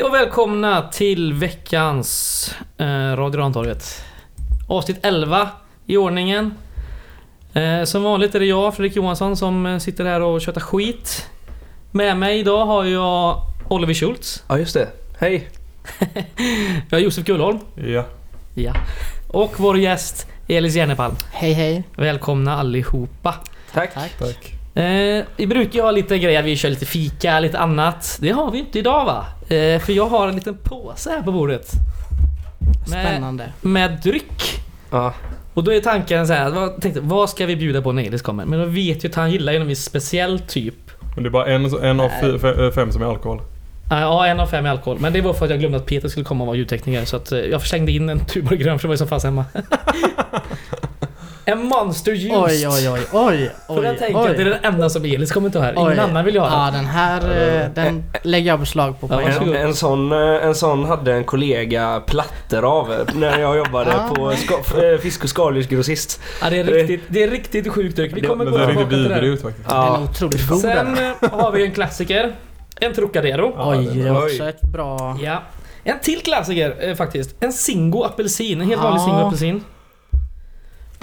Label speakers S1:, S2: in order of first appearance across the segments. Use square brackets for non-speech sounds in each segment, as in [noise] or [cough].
S1: Hej och välkomna till veckans eh, Radio Rantorget. Avsnitt 11 i ordningen. Eh, som vanligt är det jag, Fredrik Johansson, som eh, sitter här och tjötar skit. Med mig idag har jag Oliver Schultz.
S2: Ja, just det. Hej. [laughs]
S1: Jag har Josef Gullholm.
S3: Ja.
S1: Ja. Och vår gäst Elis Järnepalm.
S4: Hej hej.
S1: Välkomna allihopa.
S2: Tack.
S4: Tack.
S1: Eh, vi brukar ju ha lite grejer, vi kör lite fika, lite annat. Det har vi inte idag va? Eh, för jag har en liten påse här på bordet. Med,
S4: Spännande.
S1: med dryck.
S2: Ja.
S1: Och då är tanken så här, vad, tänkte, vad ska vi bjuda på när Elis kommer? Men då vet ju att han gillar ju en viss speciell typ.
S3: Men det är bara en, en av fy, fe- fem som är alkohol.
S1: Ja, en av fem är alkohol. Men det var för att jag glömde att Peter skulle komma och vara ljudtekniker. Så att eh, jag slängde in en Tuborg grön för det var ju som fanns hemma. [laughs] en Monster Juice.
S4: Oj oj oj oj
S1: För jag
S4: oj
S1: tänker att det är
S4: oj.
S1: den enda som Elis kommer ta här. Ingen annan vill jag ha.
S4: Ja den här eh, den lägger jag beslag på på en.
S2: En, en, sån, eh, en sån hade en kollega plattor av eh, när jag jobbade [laughs]
S4: Ah.
S2: på ska, fisk och skaldjursgrossist.
S1: Ja, det är riktigt, det är riktigt sjukt dryck. Vi
S2: Det-
S1: kommer
S3: Men
S1: gå tillbaka till det
S3: ut faktiskt.
S4: Den
S2: Ja.
S4: är otroligt god den.
S1: Sen har vi en klassiker. En Trocadero.
S3: Ja,
S4: Oj,
S3: det-
S4: är
S2: oj.
S4: också ett bra...
S1: Ja. En till klassiker faktiskt. En Singo apelsin. En helt vanlig
S4: Ja.
S1: Singo apelsin.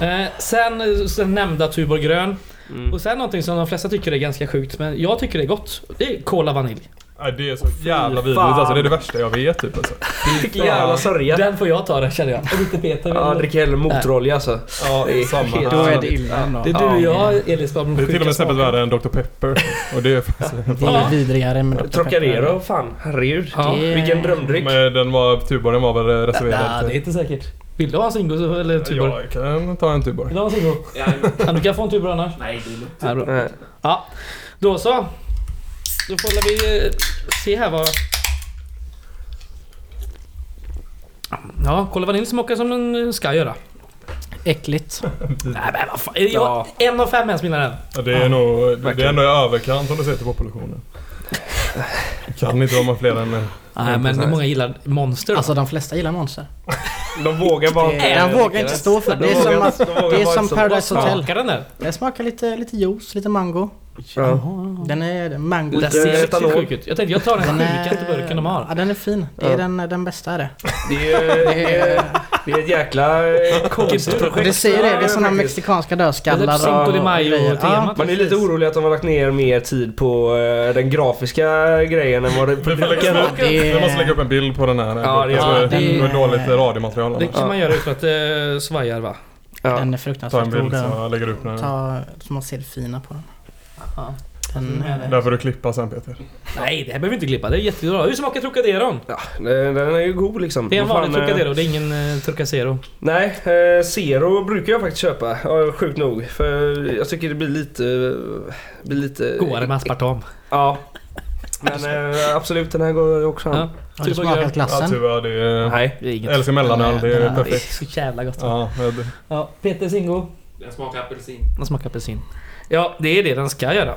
S1: Eh, sen, sen nämnda Tuborg grön.
S2: Mm.
S1: Och sen någonting som de flesta tycker är ganska sjukt, men jag tycker det är gott. Det är Cola vanilj.
S3: Nej, det är så jävla vidrigt alltså. Det är det värsta jag vet typ alltså.
S2: Vilken jävla sörja.
S1: Den får jag ta den känner jag. Inte Peter.
S2: Ja, dricker hellre motorolja alltså.
S3: Ja,
S2: Det är
S3: samma.
S4: Då är det illa
S1: det är du och jag, Elis, bara
S3: Det är till och med snäppet värre än Dr Pepper. Och det är faktiskt...
S4: Det är vidrigare med Dr.
S2: Trocadero, fan. Herregud.
S1: Ja.
S4: Det är-
S2: Vilken drömdryck.
S3: Men den var... Tuborgen var väl
S1: Nej,
S3: reserverad
S1: det är inte säkert. Vill du ha en Singo så- eller Tuborg?
S3: Ja, jag kan ta en Tuborg.
S1: Vill du ha en Singo? Ja, du kan få en Tuborg annars.
S5: Nej, det är lugnt.
S1: Ja, bra. Ja, då så. Då får vi eh, se här vad... Ja, Cola Vanilj smakar som den ska göra.
S4: Äckligt. [laughs]
S1: Nej men vad fan. Jag, En av fem ens menar den.
S3: Ja, det är nog... Det är ändå i överkant om du ser till populationen. [laughs] Kan inte vara fler än...
S1: Nej men många gillar Monster.
S4: Alltså de flesta gillar Monster. [laughs]
S2: De vågar bara
S4: Det- den vågar inte stå för det. Det är
S2: De
S4: som att-
S2: de
S4: det är som
S2: inte-
S4: Paradise Hotel.
S1: smakar den där?
S4: Det smakar lite, lite juice, lite mango.
S2: Ja.
S4: Den är mango.
S1: Den ser riktigt sjuk ut. Jag tänkte jag tar den
S4: Den
S1: sjukaste burken de har.
S4: Ja den är fin. Det är
S2: Ja.
S4: den, den bästa är det.
S2: Det är, det är, ett jäkla eh, [laughs] konstprojekt.
S4: Det ser det, det är såna
S2: faktiskt.
S4: mexikanska dödskallar
S1: typ Cinco de
S4: grejer.
S1: Mayo-temat.
S2: Man är lite orolig att de har lagt ner mer tid på eh, den grafiska grejen än vad det på
S3: Vi, vi, vi måste lägga upp en bild på den här.
S2: Ja, det-
S1: ja,
S3: det
S4: det-
S3: är dåligt radiomaterial.
S1: Det kan man göra utan att det svajar va?
S2: Ja.
S4: Den är
S3: Ta en
S4: fruktansvärt
S3: bild
S4: god.
S3: så jag lägger upp den.
S4: Ta, så man ser det fina på den.
S1: Ja.
S4: den
S1: Mm.
S3: Där får du klippa sen Peter.
S1: Nej, det här behöver vi inte klippa. Det är jättebra. Hur smakar Trocaderon?
S2: Ja, den den är ju god liksom.
S1: Det är en vanlig
S2: fan, eh,
S1: Trocadero, det är ingen uh, Trocacero.
S2: Nej, eh, Zero brukar jag faktiskt köpa. Ja, sjukt nog. För jag tycker det blir lite... Blir lite...
S1: Godare med aspartam.
S2: Ja. Men eh, absolut, den här går också an.
S1: Ja.
S4: Har du smakat
S3: Ja
S4: glassen?
S3: tyvär, det är...
S2: Nej.
S1: Det är inget.
S3: Jag älskar mellanöl, det är
S4: Den är-
S1: Det är
S3: perfekt.
S1: så jävla gott.
S3: Ja, det-
S1: Ja, Peter Singo.
S5: Den smakar apelsin.
S1: Den smakar apelsin. Ja, det är det den ska göra.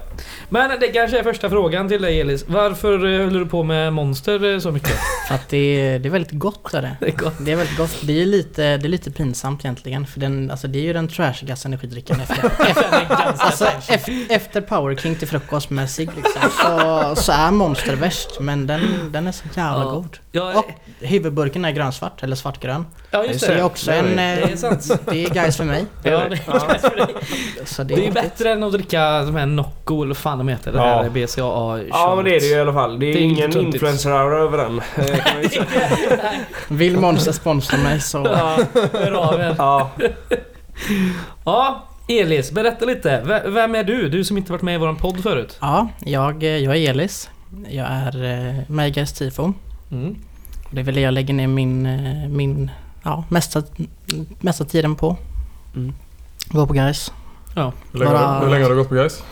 S1: Men det kanske är första frågan till dig Elis. Varför eh, håller du på med Monster eh, så mycket? [laughs]
S4: För att det är, det är väldigt gott är det. [laughs]
S1: Det är gott.
S4: Det är väldigt gott. Det är lite, det är lite pinsamt egentligen. För den, alltså det är ju den trashigaste energidrycken efter, [laughs] efter, alltså, efter, efter Power King till frukost med cigg liksom. Så, så är Monster värst. Men den, den är så jävla
S1: Ja.
S4: god.
S1: Ja,
S4: Och huvudburken är grönsvart eller svartgrön.
S1: ja just
S4: Så det är
S1: det.
S4: också
S2: det är
S4: en...
S2: det.
S4: eh,
S1: Det är sant.
S4: Det är guys för mig.
S1: Ja, [laughs] det,
S4: Så
S1: det
S4: det
S1: är ju
S4: är
S1: bättre än att dricka de här Nocco eller vad fan de heter. Det
S3: Ja.
S1: här BCAA.
S2: Ja men det är det ju i alla fall. Det är,
S1: Det är
S2: ingen influencer-aura över den. [laughs]
S4: Vill Monster sponsra mig så...
S1: Ja, hör av er.
S2: ja.
S1: Ja, Elis, berätta lite. V- Vem är du? Du som inte varit med i våran podd förut.
S4: Ja, jag, jag är Elis. Jag är eh, Guys Tifo.
S1: Mm.
S4: Det är väl det jag lägger ner min, eh, min ja, mesta, mesta tiden på.
S2: Mm.
S4: Gå på Guys.
S3: Hur länge,
S4: Bara-
S3: hur länge har du gått på guys?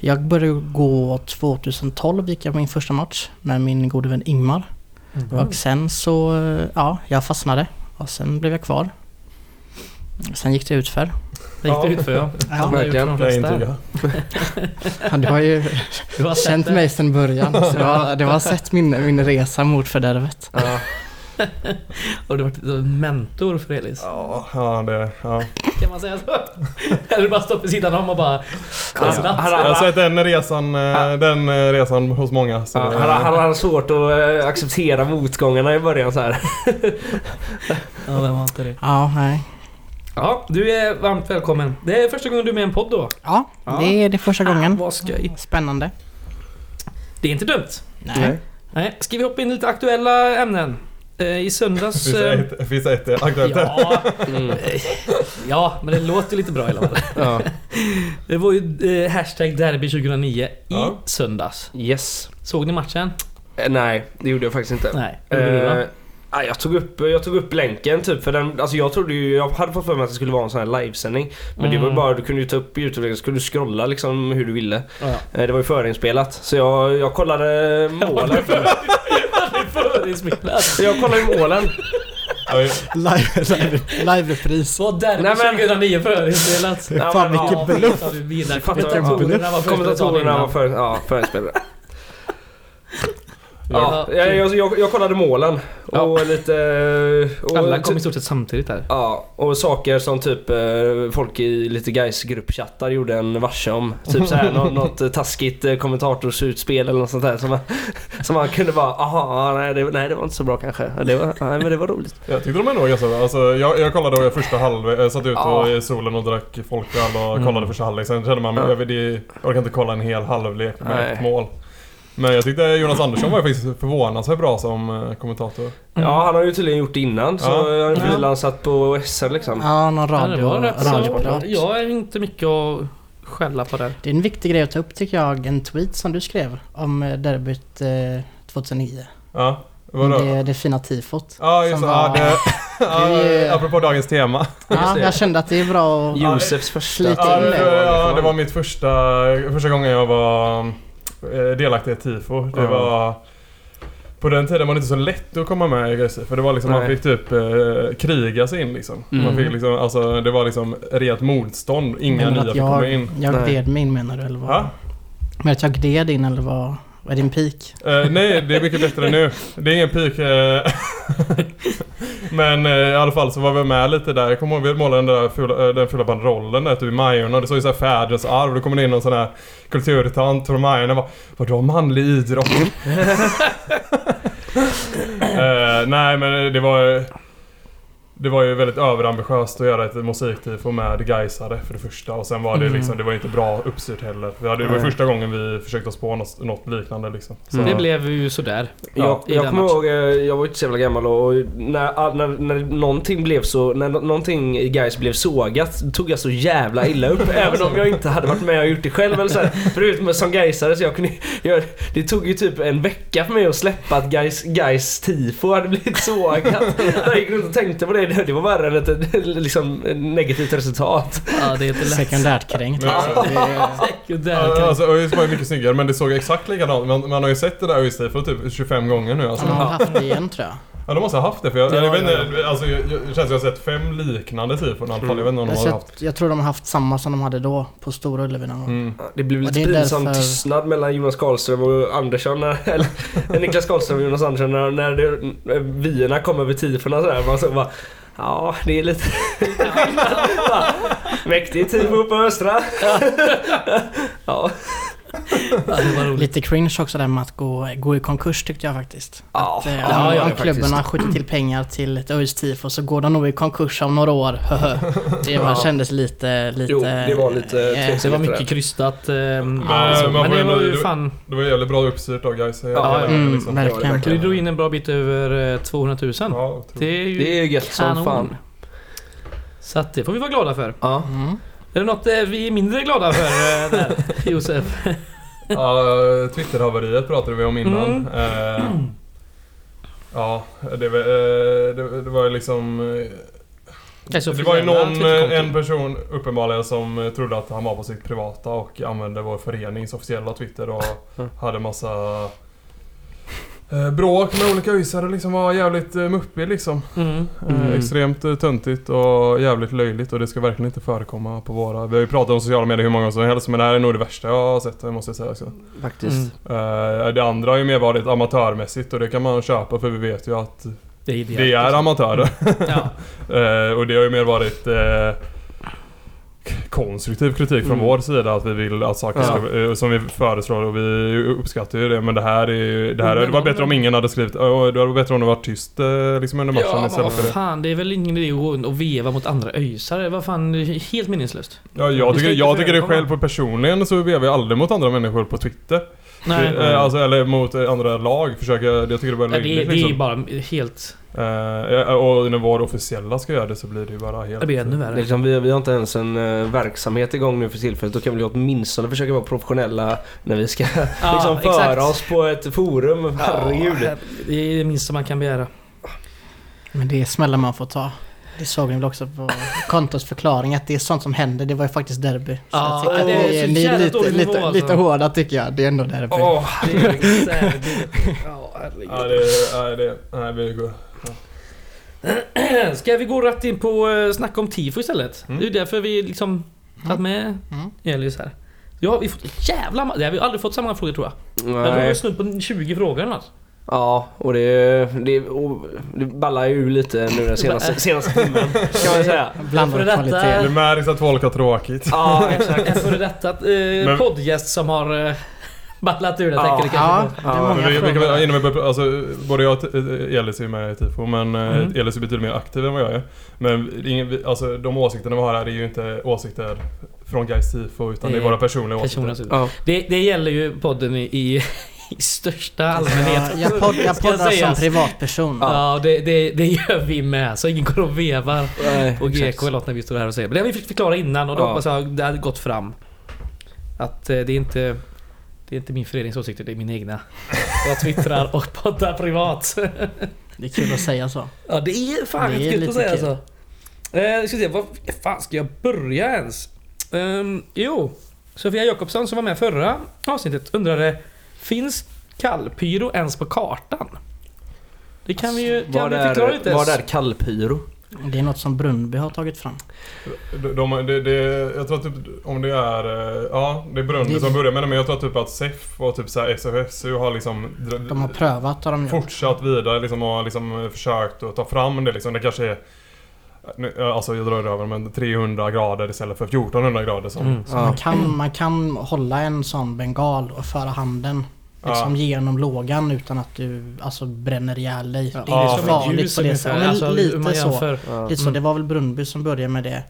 S4: Jag började gå 2012 gick jag min första match med min gode vän Ingmar.
S1: Mm.
S4: Och sen så, eh, ja, jag fastnade. Och sen blev jag kvar. Sen gick det ut för.
S1: Det gick det ut för ja.
S4: Ja,
S1: Som det har gjort för de
S3: Kan jag
S1: flesta.
S3: intyga.
S4: Ja, du har ju
S1: Du har
S4: känt
S1: det.
S4: mig sedan början. Så du har, du har sett min, min resa mot fördärvet.
S2: Ja.
S1: Har du varit en mentor för Elis?
S3: Ja, ja det... Ja.
S1: Kan man säga så? Eller bara stå vid sidan om och bara... kollat?
S2: han- han-
S3: Jag har sett den resan, eh, den eh, resan hos många. Så
S2: Ja,
S3: det-
S2: han, han hade svårt att eh, acceptera motgångarna i början så här.
S1: Ja, vem har inte det?
S4: Ja, nej.
S1: Ja, du är varmt välkommen. Det är första gången du är med i en podd då.
S4: Ja,
S1: Ja.
S4: det är det första gången.
S1: Vad skoj.
S4: Spännande.
S1: Det är inte dumt.
S4: Nej.
S1: Nej, ska vi hoppa in i lite aktuella ämnen? Eh, I söndags...
S3: Finns det
S1: eh,
S3: ett, aktuellt
S1: Ja,
S2: Mm. [laughs]
S1: ja, men det låter lite bra i alla fall.
S2: Ja. [laughs]
S1: Det var ju eh, hashtag derby 2009 i
S3: Ja.
S1: söndags.
S2: Yes.
S1: Såg ni matchen?
S2: Nej, det gjorde jag faktiskt inte.
S1: Nej.
S2: Eh, nej, jag, tog upp, jag tog upp länken typ för den, alltså jag trodde ju, jag hade fått för mig att det skulle vara en sån här livesändning. Men det var ju
S1: Mm.
S2: bara, du kunde ju ta upp Youtube-länken så kunde du scrolla liksom hur du ville.
S1: Ja.
S2: Eh, Det var ju förinspelat. Så jag, jag kollade målen. [laughs]
S1: Förinspelat.
S2: Jag kollade ju målen.
S3: Ja,
S4: Live, live, live-repris.
S2: Nej, men-
S1: 2009 förinspelat?
S2: Ja,
S4: Fan vilken
S2: ja,
S4: bluff!
S1: Ja. Kommentatorerna var
S2: ja, förinspelade.
S1: Ja,
S2: Ja, jag, jag, jag, kollade målen. Och lite... Och
S1: Alla kom i stort sett samtidigt där.
S2: Ja, och saker som typ eh, folk i lite guys gruppchattar gjorde en varse om. Typ såhär något, något eh, taskigt eh, kommentatorsutspel eller något sånt där som man, som man kunde bara aha, nej det, nej det var inte så bra kanske. Det var, nej men det var roligt.
S3: Jag tyckte de ändå var ganska bra. Alltså, jag, jag kollade då första halvlek, jag satt ute
S2: Ja.
S3: och i solen och drack folköl och
S1: Mm.
S3: kollade första halvlek. Sen kände man,
S2: Ja.
S3: jag, vet, det, jag orkar inte kolla en hel halvlek med
S2: Nej.
S3: ett mål. Men jag tyckte Jonas Andersson var faktiskt förvånansvärt bra som eh, kommentator.
S2: Ja han har ju tydligen gjort det innan så
S3: Ja.
S2: jag har
S4: Ja.
S2: frilansat på SR liksom.
S4: Ja, någon
S1: Ja, det
S4: radio,
S1: var så...
S4: radioprat.
S1: Jag är inte mycket att skälla på där.
S4: Det är en viktig grej att ta upp tycker jag. En tweet som du skrev om eh, derbyt eh, 2009.
S3: Ja, vadå?
S4: Det, det fina tifot.
S3: Ja, just det. Ja,
S4: var-
S3: det [laughs]
S4: Det är-
S3: ja, apropå dagens tema.
S4: Ja,
S2: det.
S4: jag kände att det är bra att...
S2: Josefs första.
S3: Ja, det,
S4: det.
S3: ja, det var mitt första, första gången jag var eh, delaktig i ett tifo. Det
S2: Ja.
S3: var... På den tiden var det inte så lätt att komma med i Greise, för det var liksom, man
S2: Nej.
S3: fick typ eh, kriga sig in liksom. Man
S1: Mm.
S3: fick liksom, alltså det var liksom rent motstånd. Inga nya fick komma
S4: jag,
S3: in.
S4: jag gled mig in menar du eller vad?
S3: Ja?
S4: Men att jag gled in eller vad? Vad är din peak?
S3: Eh, nej, det är mycket bättre nu. Det är ingen peak. eh. Men eh, i alla fall så var vi med lite där. Jag kommer ihåg vi målade den där fula, den fula banderollen där ute vid Majorna. Det såg ju såhär fäderns arv. Då kommer det in någon sån här kulturtant från Majorna och bara Vadå manlig idrott? [laughs] Nej men det var det var ju väldigt överambitiöst att göra ett musiktifo med Gaisare för det första och sen var det
S1: Mm.
S3: liksom, det var inte bra uppstyrt heller. Vi hade, det var första gången vi försökte oss på något, något liknande liksom. Så,
S1: Det blev ju sådär.
S2: Jag,
S1: i
S2: jag
S1: den
S2: kommer ihåg, eh, jag var ju inte så jävla gammal och när, när, när någonting blev så, när någonting i guys blev sågat tog jag så jävla illa upp [laughs] även om jag inte hade varit med och gjort det själv eller så här. Som gaisare så jag kunde jag, [laughs] Det tog ju typ en vecka för mig att släppa att guys, guys tifo hade blivit sågat. [laughs] Jag gick runt och tänkte på det, [laughs] det var värre än ett [laughs] liksom, negativt resultat.
S1: Ja, det är inte lätt.
S4: Sekundärt kränkt
S3: Men-
S4: liksom. Det är- [laughs]
S1: Sekundär.
S3: Ja, alltså ÖIS var ju mycket snyggare men det såg exakt likadant man, man har ju sett det där ÖIS tifo typ 25 gånger nu alltså.
S4: De har haft det igen tror jag.
S3: Ja de måste ha haft det för jag,
S2: Ja,
S3: jag vet
S2: ja,
S3: inte, alltså jag, jag, det känns som jag har sett fem liknande tifon alla fall. Jag vet inte om de
S4: Jag,
S3: har haft.
S4: jag tror de har haft samma som de hade då på Stora Ullevi någon gång.
S3: Mm.
S2: Det blev lite
S4: det
S2: pinsam
S4: därför-
S2: tystnad mellan Jonas Karlström och Andersson. När, eller Niklas Karlström och Jonas Andersson när, när det, vyerna kom över tifona sådär. Man så bara Ja, det är lite... [laughs] Bara, Mäktigt tifo på Östra. ja. [laughs]
S1: Ja, det.
S4: Lite cringe också där med att gå, gå i konkurs tyckte jag faktiskt.
S2: Ja,
S4: Att, eh,
S2: ja, ja,
S4: om
S2: faktiskt.
S4: klubbarna skjuter till pengar till ett ÖIS tifo så går de nog i konkurs om några år. det var,
S2: Ja.
S4: kändes lite... lite
S2: Jo, det var lite
S4: eh,
S2: tveksamt.
S1: Det var mycket krystat. Eh,
S3: men
S1: alltså. men det var ju
S3: det-
S1: fan...
S3: Det var jävligt bra uppstyrt av guys.
S2: Ja,
S4: Mm,
S3: liksom.
S4: verkligen.
S1: Du drog in en bra bit över eh, 200 000.
S3: Ja.
S1: Det är ju
S2: Det är gött som fan.
S1: Så att det får vi vara glada för.
S2: Ja.
S4: Mm.
S1: Är det något eh, vi är mindre glada för eh, [laughs] där, Josef?
S3: Ja, Twitterhaveriet pratade vi om innan.
S1: Mm.
S3: Eh, ja, det, var, det, det var ju liksom...
S1: Det
S3: var ju någon, en person uppenbarligen som trodde att han var på sitt privata och använde vår förenings officiella Twitter och
S2: Mm.
S3: hade massa bråk med olika ysare liksom var jävligt eh, muppig liksom.
S1: Mm.
S3: Eh,
S2: Mm.
S3: Extremt eh, töntigt och jävligt löjligt och det ska verkligen inte förekomma på våra... Vi har ju pratat om sociala medier hur många gånger som helst men det här är nog det värsta jag har sett måste jag säga också.
S2: Faktiskt.
S1: Mm.
S3: Eh, det andra har ju mer varit amatörmässigt och det kan man köpa för vi vet ju att
S1: Det är.
S3: Det är amatörer. [laughs]
S1: Ja.
S3: Eh, och det har ju mer varit eh, konstruktiv kritik från
S2: Mm.
S3: vår sida att vi vill att saker
S2: Ja.
S3: ska, eh, som vi föreslår och vi uppskattar ju det men det här är det här
S1: Men
S3: hade varit bättre om ingen hade skrivit "Åh, det hade varit bättre om det var tyst eh, liksom under matchen
S1: Ja,
S3: istället för det.
S1: fan, det är väl ingen idé att och veva mot andra öjsare. Vad fan, är helt meningslöst.
S3: Ja, jag tycker, jag tycker det själv på personligen så vevar jag aldrig mot andra människor på Twitter.
S1: Nej,
S3: Det, eh, alltså, eller mot andra lag. Försöker, jag tycker det var
S1: Nej, det, det är
S3: liksom.
S1: bara helt...
S3: Eh, och när vår officiella ska göra det så blir det ju bara helt...
S1: Det blir ännu
S2: Det är
S1: värre.
S2: Liksom, vi, vi har inte ens en eh, verksamhet igång nu för tillfället. Då kan vi åtminstone försöka vara professionella när vi ska [laughs]
S1: Ja,
S2: liksom
S1: exakt.
S2: föra oss på ett forum. Herregud.
S1: Ja, det är det minsta man kan begära.
S4: Men det är smällar man får ta. Det såg ni väl också på kontos förklaring att det är sånt som händer. Det var ju faktiskt derby. Så
S1: Ja,
S4: jag tycker
S1: det är
S4: ni är, är lite, lite,
S1: alltså.
S4: lite hårda tycker jag. Det är ändå derby.
S2: Åh,
S1: Det är [laughs] exakt- Ja, herregud.
S3: Ja, det, nej, det, nej, vi går. [clears throat]
S1: Ska vi gå rätt in på uh, snacka om tifo istället?
S3: Mm.
S1: Det är ju därför vi liksom tagit med
S4: Mm.
S1: Elis här. Ja, vi har fått jävla ma- Det har vi aldrig fått så många frågor tror jag. Jag tror vi
S2: Nej.
S1: är snudd på 20 frågor eller något.
S2: Ja, och det, det, och det ballar ju ur lite nu den senaste, [laughs] senaste timmen. Kan man säga. [laughs]
S4: Blandad
S1: För detta-
S4: kvalitet.
S3: Det märks att folk har tråkigt.
S2: Ja, exakt.
S1: En före detta uh,
S3: Men-
S1: poddgäst som har uh, ballat ur det
S2: Ja.
S1: tänker det kanske
S4: Ja, det är
S2: Ja,
S4: många
S3: Men vi, vi kan,
S4: frågor.
S3: väl- innan vi börjar, alltså, både jag och Elis är med i Tifo men eh,
S1: Mm.
S3: Elis är betydligt mer aktiv än vad jag är. Men alltså, de åsikterna vi har här är ju inte åsikter från Gais Tifo utan det är
S1: Det är
S3: våra personliga åsikter.
S2: Ja.
S1: Det, det gäller ju podden i, i, [laughs] i största allmänhet.
S4: Ja, jag, podd, jag poddar [laughs] som
S1: sägas.
S4: privatperson.
S1: Ja, det, det, det gör vi med. Så ingen går och vevar
S2: Nej,
S1: på. GK eller något när vi står här och säger. Men det har vi fick förklara innan och då
S2: Ja.
S1: hoppas jag det hade gått fram. Att eh, det är inte... Det är inte min förenings åsikter, det är mina egna. Jag twittrar och poddar privat.
S4: Det är kul att säga så.
S1: Ja, det är fan
S4: Det är
S1: kul att säga
S4: kul.
S1: så. Eh, ska se, vad fan ska jag börja ens? Ehm, jo, Sofia Jakobsson som var med förra avsnittet undrade Finns kallpyro ens på kartan? Det kan vi ju kan
S2: Vad
S1: vi förklara lite.
S2: är, vad är kallpyro?
S4: Det är något som Brunnby har tagit fram.
S3: De, de, det, det, jag tror typ om det är... eh, Ja, det är Brunnby
S4: Det-
S3: som börjar med det men jag tror typ att SEF och typ så här SFSU har liksom...
S4: De har prövat har de gjort.
S3: fortsatt vidare liksom och har liksom försökt att ta fram det liksom. Det kanske är... nu- Alltså jag drar över men 300 grader istället för 1400 grader som...
S1: Mm.
S4: Så
S2: Ja.
S4: man, kan, man kan hålla en sån bengal och föra handen liksom genom lågan utan att du alltså, bränner ihjäl dig. Det är
S3: Ja.
S4: ju
S3: Som
S4: farligt på det sättet. Ja,
S1: alltså,
S4: lite så.
S2: Ja.
S4: Lite så. Det var väl Brunnby som började med det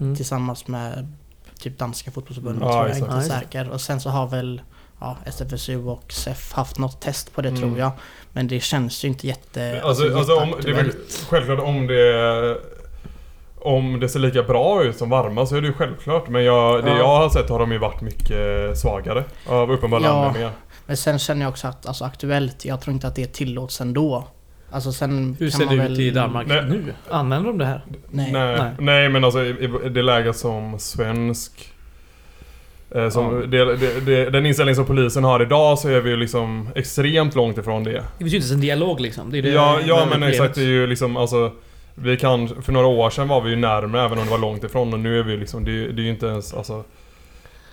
S1: Mm.
S4: tillsammans med typ danska fotbollsförbundet
S3: Ja,
S4: tror jag,
S3: exakt.
S4: inte
S1: Ja,
S4: säker. Och sen så har väl ja, SFSU och SEF haft något test på det
S3: Mm.
S4: tror jag. Men det känns ju inte jätte...
S3: Alltså, alltså om, det är väl självklart om det... Om det ser lika bra ut som varma så är det ju självklart. Men jag, det
S2: Ja.
S3: jag har sett har de ju varit mycket svagare. Av uppenbara
S4: Ja.
S3: anledningar.
S4: Men sen känner jag också att alltså, aktuellt, jag tror inte att det tillåts ändå. Alltså sen
S1: Hur
S4: kan
S1: ser
S4: man
S1: det
S4: väl...
S1: ut i Danmark
S3: Nej.
S1: nu? Använder de det här?
S4: Nej.
S3: Nej,
S1: Nej.
S3: nej. men alltså i, i det läget som svensk... Eh, som,
S1: Ja.
S3: det, det, det, den inställning som polisen har idag så är vi ju liksom extremt långt ifrån det.
S1: Det finns ju inte ens en dialog liksom. Det är det
S3: Ja, ja men exakt. Det är ju liksom alltså... Vi kan, för några år sedan var vi ju närmare även om det var långt ifrån och nu är vi liksom, det, är- det är ju inte ens alltså...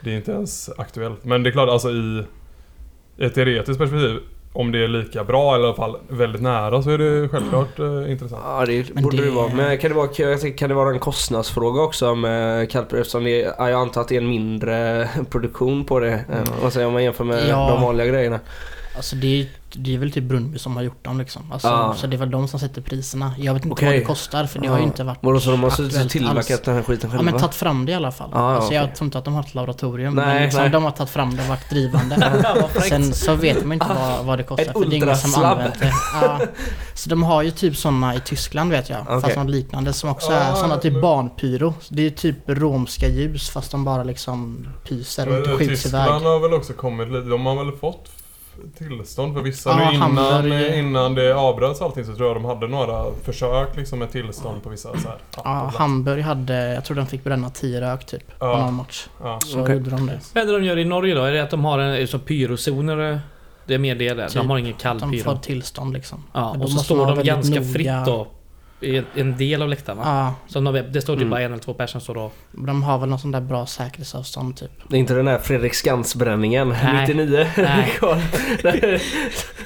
S3: Det är inte ens aktuellt. Men det är klart alltså i... I ett teoretiskt perspektiv, om det är lika bra eller i alla fall väldigt nära så är det självklart eh, intressant.
S2: Ja det
S4: Men
S2: borde det,
S4: det-
S2: vara. Men kan det vara, kan det vara en kostnadsfråga också med kallpyro? Eftersom det, är- ja, jag antar att det är en mindre [laughs] produktion på det. Mm. Säger, om man jämför med
S4: Ja.
S2: de vanliga grejerna.
S4: Alltså det är, det är väl typ Brunnby som har gjort dem liksom. Alltså,
S2: Ja.
S4: Så det är väl de som sätter priserna. Jag vet inte
S2: Okej.
S4: vad det kostar för det har ju
S2: Ja.
S4: inte varit
S2: Vadå så de har tillverkat
S4: alls.
S2: den här skiten
S4: Ja
S2: själva?
S4: men tagit fram det i alla fall.
S2: Ja, ja,
S4: alltså, jag
S2: okej.
S4: tror inte att de har ett laboratorium.
S2: Nej,
S4: men liksom,
S2: nej.
S4: de har tagit fram det och varit drivande. [laughs] Sen så vet man inte vad, vad det kostar
S2: Ett
S4: för det är ingen som använt det. Ja. [laughs] Så de har ju typ sådana i Tyskland vet jag.
S2: Okej.
S4: Fast något liknande som också
S3: Ja,
S4: är sådana typ
S3: men-
S4: barnpyro. Det är typ romska ljus fast de bara liksom pyser och inte
S3: Men,
S4: skjuts iväg.
S3: Tyskland har väl också kommit lite, de har väl fått tillstånd för vissa.
S4: Ja,
S3: nu innan,
S4: Hamburg.
S3: innan det avbröts allting så tror jag de hade några försök liksom med tillstånd på vissa så här,
S4: Ja. Hamburg hade, jag tror de fick bränna 10 rök typ på
S3: Ja.
S4: någon match.
S3: ja.
S4: Så
S2: Okej.
S4: gjorde de det.
S1: Vad är det de gör i Norge då? Är det att de har en som pyrozoner? Det är mer det där.
S4: Typ
S1: De har ingen kall
S4: De
S1: pyro.
S4: får tillstånd liksom.
S1: Ja, och så
S4: måste
S1: står de ganska
S4: noga.
S1: fritt då. I en del av läktaren va?
S4: Ja,
S1: Som de, det står typ
S2: Mm.
S1: bara en eller två personer står då.
S4: de har väl någon sån där bra säkerhetsavstånd typ.
S2: Det är inte den där Fredrik Skans-bränningen
S1: Nej.
S2: 99.
S1: Nej. [laughs]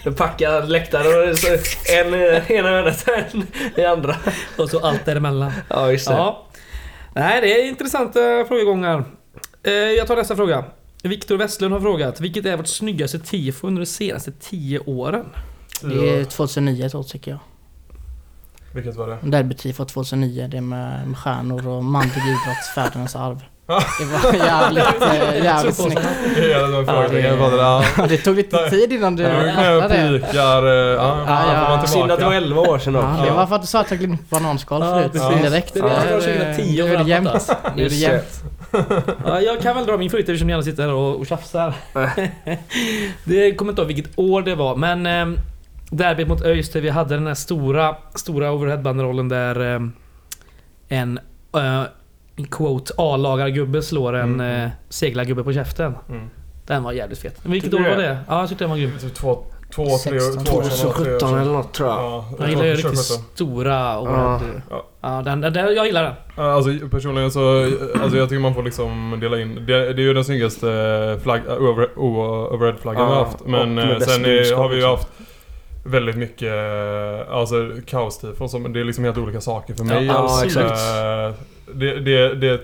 S2: Där packar läktare och så en i ena hörnet, en i andra.
S1: Och så allt däremellan.
S2: Ja, just det.
S1: Ja. Nej, det är intressanta frågegångar. Eh, jag tar nästa fråga. Viktor Westlund har frågat, vilket är vårt snyggaste tifo under de senaste 10 åren?
S4: Det är 2009 då tycker jag.
S3: Vilket var det?
S4: Derbytifo 2009, det med, med stjärnor och manlig idrott, fädernas arv. Det var jävligt, [laughs] jävligt snyggt.
S3: Hela den
S4: det-
S3: ja.
S4: Ja, [laughs] det tog lite tid innan du fattade det.
S3: pikar... eh, Ja,
S4: Ja,
S3: ja,
S4: ja.
S2: Synd att det var
S3: tillbaka.
S2: 11 år sedan
S4: Ja,
S2: då.
S4: det var för att du sa att jag glömde bananskal
S1: Ja,
S4: förut.
S1: precis.
S4: Direkt.
S1: Det var
S4: Ja,
S1: 2010
S4: Nu är det jämnt. Nu är det jämnt.
S1: Ja, jag kan väl dra min favorit eftersom ni alla sitter här och, och tjafsar. [laughs] det kommer inte ihåg vilket år det var, men eh, derbyt mot ÖIS där vi hade den här stora, stora overheadbanderollen där eh, en eh, in quote A-lagargubbe slår en
S3: Mm.
S1: eh, seglargubbe på käften.
S3: Mm.
S1: Den var jävligt fet. Vilket år var
S2: det?
S1: Ja, jag tyckte den var grym.
S3: Typ två, två, tre,
S4: 16,
S3: två år sedan, tre år
S2: 2017
S3: sedan.
S2: eller något tror jag.
S3: Ja,
S1: Jag gillar ju riktigt
S3: 2017.
S1: stora overhead...
S3: Ja.
S1: Ja, den, den, den, jag gillar den.
S3: Alltså personligen så, alltså jag tycker man får liksom dela in, det, det är ju den snyggaste flagg, overhead-flaggan
S2: Ja,
S3: vi har haft. Men sen är, har vi ju
S2: också.
S3: haft väldigt mycket, eh, alltså kaostifon det är liksom helt olika saker för mig.
S2: ja,
S3: alltså, Det, det, det,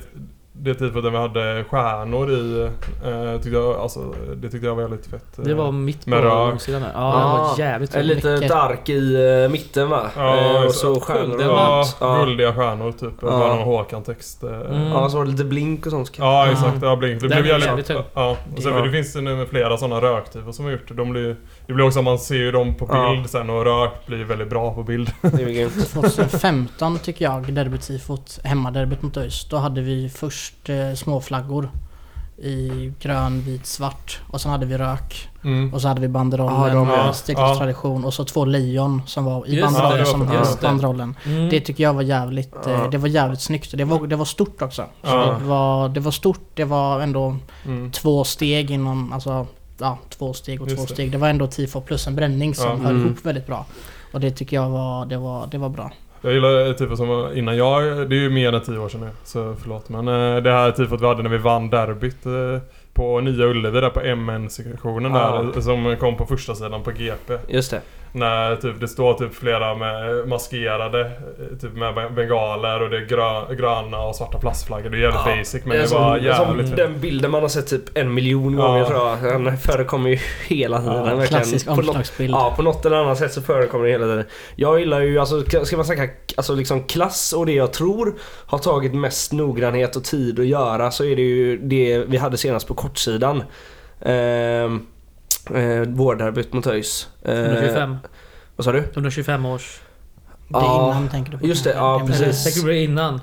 S3: det tifot där vi hade stjärnor i, eh, tyckte jag, alltså, det tyckte jag var väldigt fett. eh.
S1: Det var mitt på långsidan där. Ja, den var
S2: Ja,
S1: jävligt
S2: En lite dark i uh, mitten va?
S3: Ja,
S2: Eh, och så stjärnor
S3: Ja.
S2: Ja.
S3: guldiga stjärnor typ.
S2: Ja.
S3: Bara någon Håkan-text. eh.
S1: Mm.
S2: Ja, så var det lite blink och sånt.
S3: Ja exakt, ja blink. Det blev
S1: jävligt
S3: jävligt...
S1: hög.
S3: Ja, och sen
S2: Ja.
S3: det finns det nu med flera sådana röktyper som har gjort det. De blir, det blir också, man ser ju dem på
S2: Ja.
S3: bild sen och rök blir väldigt bra på bild.
S2: Det är väl grymt. [laughs]
S4: 2015 tycker jag, derbytifot, hemmaderbyt mot ÖIS. Då hade vi först eh, små flaggor i grön, vit, svart. Och sen hade vi rök.
S3: Mm.
S4: Och så hade vi banderollen
S2: Ja, de-
S4: med
S3: ja. Ja.
S4: tradition. Och så två lejon som var i
S1: Just
S3: det,
S4: banderollen som
S1: det.
S4: banderollen.
S1: Mm.
S4: Det tycker jag var jävligt,
S2: Ja.
S4: eh, det var jävligt snyggt. Det var, det var stort också. Så
S3: Ja.
S4: det, var, det var stort, det var ändå
S3: Mm.
S4: två steg inom, alltså ja, två steg och
S3: Just
S4: två
S3: det.
S4: steg. Det var ändå tifo plus en bränning som
S3: Ja.
S4: höll
S2: Mm.
S4: ihop väldigt bra. Och det tycker jag var, det var, det var bra.
S3: Jag gillar tifot som var innan jag, det är ju mer än tio år sedan nu, så förlåt. Men eh, det här tifot vi hade när vi vann derbyt eh, på Nya Ullevi där på MN-sektionen
S2: Ja.
S3: där, som kom på första sidan på GP.
S2: Just det.
S3: När typ, det står typ flera med maskerade, eh, typ med ben- bengaler och det är grö, gröna och svarta plastflaggor. Det är jävligt
S2: Ja,
S3: basic men det,
S2: som,
S3: var
S2: som
S3: jävligt fint.
S2: den bilden man har sett typ en miljon
S3: Ja.
S2: gånger tror jag. Den förekommer ju hela tiden.
S3: Ja.
S4: Klassisk
S2: På något-
S4: omslagsbild.
S2: Ja, på något eller annat sätt så förekommer det hela tiden. Jag gillar ju, alltså ska man snacka alltså liksom klass och det jag tror har tagit mest noggrannhet och tid att göra så är det ju det vi hade senast på kortsidan. Ehm, eh, Vårderbyt mot ÖIS. Eh,
S1: 125.
S2: vad sa du?
S1: 125 års...
S4: Det är
S2: Ja,
S4: innan tänker du på.
S2: just det, ja,
S4: med-
S2: precis.
S1: Tänker du det innan?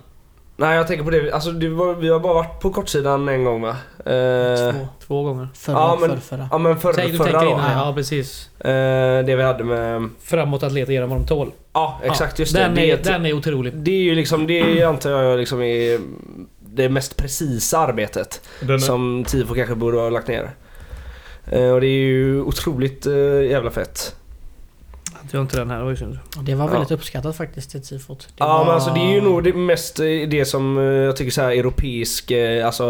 S2: Nej jag tänker på det, alltså det var, vi har bara varit på kortsidan en gång va? Eh,
S4: Två.
S1: Två gånger.
S4: Förra,
S2: Ja, men-
S4: förra, förra.
S2: ja men för,
S1: du
S2: förra
S1: tänker
S2: då.
S1: innan, ja precis.
S2: Eh, det vi hade med...
S1: Framåt atleter genom vad de tål.
S2: Ja exakt, just
S1: den
S2: det. Det
S1: Är,
S2: är, ett-
S1: den är otrolig.
S2: det är ju liksom, det antar jag liksom är det mest precisa arbetet. Som Tifo kanske borde ha lagt ner. Eh, och det är ju otroligt eh, jävla fett.
S1: Jag har inte den här, det var ju synd.
S4: Det var väldigt
S2: Ja.
S4: uppskattat faktiskt, det tifot. Det
S2: Ja
S4: var...
S2: men alltså det är ju nog det mest eh, det som jag tycker så här europeisk, alltså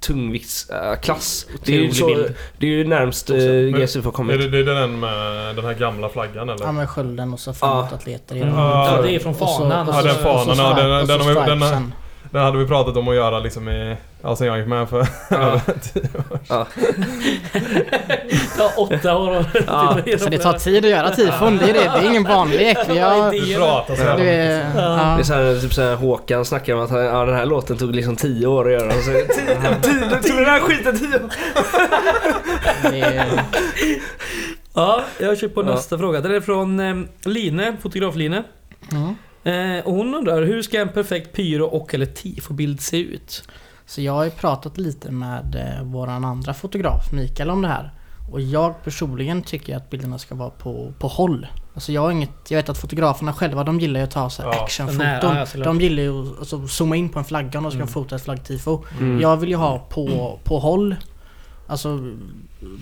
S2: tungviktsklass. Det är ju så, det är ju närmst eh,
S3: Men-
S2: GSU har
S3: är
S2: kommit.
S3: det, det är den med den här gamla flaggan eller?
S4: Ja med skölden och så framåt atleter i
S1: Mm.
S4: den.
S3: Ja,
S1: Ja, det är från fanan.
S3: Ja, den fanan, ja, den- den den. Det hade vi pratat om att göra liksom i... Ja, sen jag gick med för
S2: Ja. [laughs]
S3: över tio år.
S2: Ja. [laughs]
S1: Ja, åtta år och...
S2: Ja, [laughs]
S4: Så det tar tid att göra tifon, det är det. Det är ingen barnlek. Vi har...
S3: Du pratar så
S4: Det, ja.
S2: Det är så här, typ så här, Håkan snackar om att han- ja, den här låten tog liksom 10 år att göra. Så, 10, 10, det tog den här skiten 10 år!
S4: det,
S1: Ja, jag kör på
S2: Ja.
S1: nästa fråga. Den är från eh, Line, fotograf-Line.
S4: mm.
S1: Eh, och hon undrar, hur ska en perfekt pyro och eller tifo-bild se ut?
S4: Så jag har ju pratat lite med eh, våran andra fotograf Mikael om det här. Och jag personligen tycker att bilderna ska vara på, på håll. Alltså jag har inget, jag vet att fotograferna själva de gillar ju att ta så här
S3: Ja.
S4: actionfoton.
S1: Ja,
S4: de gillar ju att alltså, zooma in på en flagga om de ska
S1: Mm.
S4: fota ett flaggtifo.
S2: Mm.
S4: Jag vill ju ha på, på håll. Alltså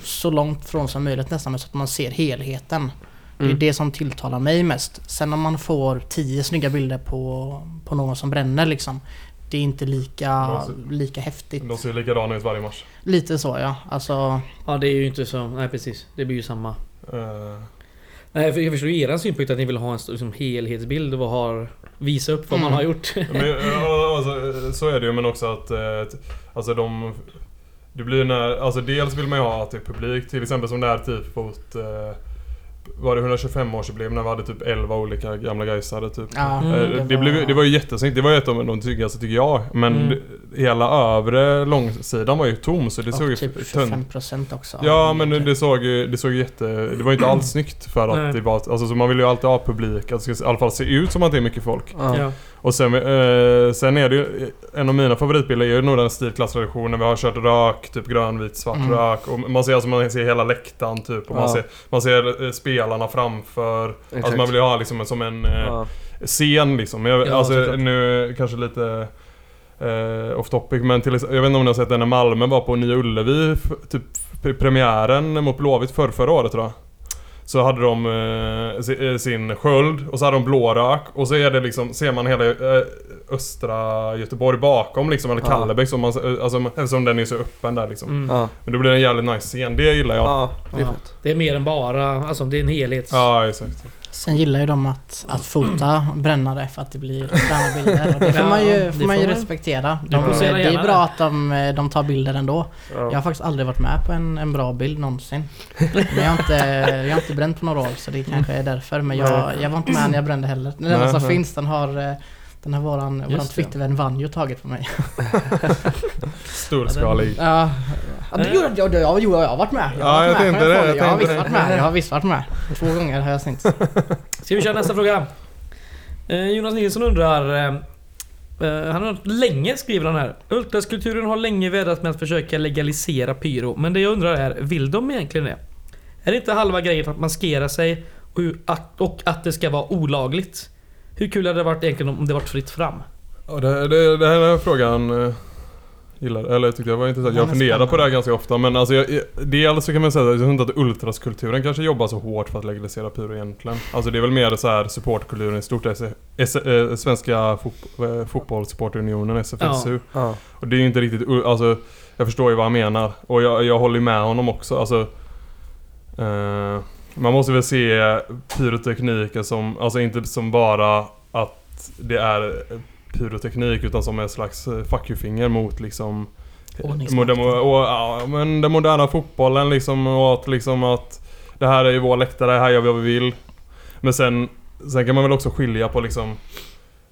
S4: så långt från som möjligt nästan så att man ser helheten. Det är
S2: Mm.
S4: det som tilltalar mig mest. Sen om man får tio snygga bilder på, på någon som bränner liksom. Det är inte lika, lika häftigt.
S3: De ser ju likadana ut varje match.
S4: Lite så ja. Alltså,
S1: Ja, det är ju inte så... Nej, precis. Det blir ju samma.
S3: Eh,
S1: Nej, för jag förstår ju eran synpunkt att ni vill ha en liksom, helhetsbild och har, visa upp vad man
S4: Mm.
S1: har gjort. [laughs]
S3: Men, ja, alltså, så är det ju men också att eh, Alltså de Det blir när, alltså dels vill man ju ha att det är publik till exempel som det här tifot eh, Var det 125-årsjubileum när vi hade typ 11 olika gamla Gaisare typ
S4: ja.
S1: Mm.
S3: Eh, det, blev, det var ju jättesnyggt, det var ju ett av de snyggaste tycker jag Men
S1: Mm.
S3: det, hela övre långsidan var ju tom så det såg ju
S4: och typ
S3: tunt
S4: 25% också.
S3: Ja men det såg ju, det såg ju jätte... Det var ju inte alls snyggt för att
S1: Nej.
S3: det var... Alltså så man vill ju alltid ha publik, att det ska i alla fall se ut som att det är mycket folk.
S2: Ja.
S3: Och sen, eh, sen är det ju, en av mina favoritbilder är ju nog den stilklasstraditionen. Vi har kört rök, typ grön, vit, svart
S4: Mm.
S3: rök. Och man ser alltså man ser hela läktaren typ. Och man,
S2: Ja.
S3: ser, man ser eh, spelarna framför. Alltså man vill ju ha liksom som en eh,
S2: Ja.
S3: scen liksom. Jag,
S1: Ja,
S3: alltså
S1: såklart.
S3: nu kanske lite eh, off topic men till, jag vet inte om ni har sett den när Malmö var på Nya Ullevi, typ pre- premiären mot Blåvitt för förra året tror jag. Så hade de eh, eh, sin sköld och så hade de blårök och så är det liksom, ser man hela eh, östra Göteborg bakom liksom, eller
S2: Ja.
S3: Kallebäck som man, eh, alltså, eftersom den är så öppen där liksom.
S1: Mm.
S2: Ja.
S3: Men då blir det en jävligt nice scen, det gillar jag. Ja,
S2: ja, det är
S1: Ja. Det är mer än bara... Alltså det är en helhet.
S3: exakt.
S4: Sen gillar ju de att, att fota brännare för att det blir fräna bilder. Och det får man ju, får man ju respektera. De, det är bra att de, de tar bilder ändå.
S2: Ja.
S4: Jag har faktiskt aldrig varit med på en, en bra bild någonsin. Men jag har, inte, jag har inte bränt på några år så det kanske är därför. Men jag, jag var inte med när jag brände heller. Den enda som finns den har, eh, den har våran, våran
S1: Just det.
S4: Twittervän Vanjo tagit på mig. [laughs]
S3: Storskalig.
S4: Ja, ja det gjorde jag. Jag har varit med. Jag har
S3: Ja,
S4: varit
S3: jag
S4: med.
S3: tänkte det, jag
S4: Jag har visst varit med. Jag har visst varit med. Två gånger har jag synts. [laughs]
S1: Ska vi köra nästa fråga? Eh, Jonas Nilsson undrar... Eh, eh, han har länge skriver han här. Ultraskulturen har länge vädrat med att försöka legalisera pyro. Men det jag undrar är, vill de egentligen det? Är det inte halva grejen att maskera sig och, att, och att det ska vara olagligt? Hur kul hade det varit egentligen om det varit fritt fram?
S3: Ja, det, det, det här är frågan eh, gillar, eller jag tyckte det var intressant. Jag funderar på det här ganska ofta men alltså jag, jag- dels så kan man säga att jag tror inte att ultraskulturen kanske jobbar så hårt för att legalisera pyro egentligen. Alltså det är väl mer så här supportkulturen i stort. S, S, eh, Svenska fot, eh, fotbollssupportunionen, SFSU.
S2: Ja.
S3: Och det är ju inte riktigt, alltså jag förstår ju vad han menar. Och jag, jag håller ju med honom också. Alltså, eh, man måste väl se pyrotekniken som, alltså inte som bara att det är pyroteknik utan som en slags eh, fuck you-finger mot liksom
S4: Ordningsmakten.
S3: moder- och, ja, men den moderna fotbollen liksom och att liksom att det här är ju vår läktare, här gör vi vad vi vill. Men sen, sen kan man väl också skilja på liksom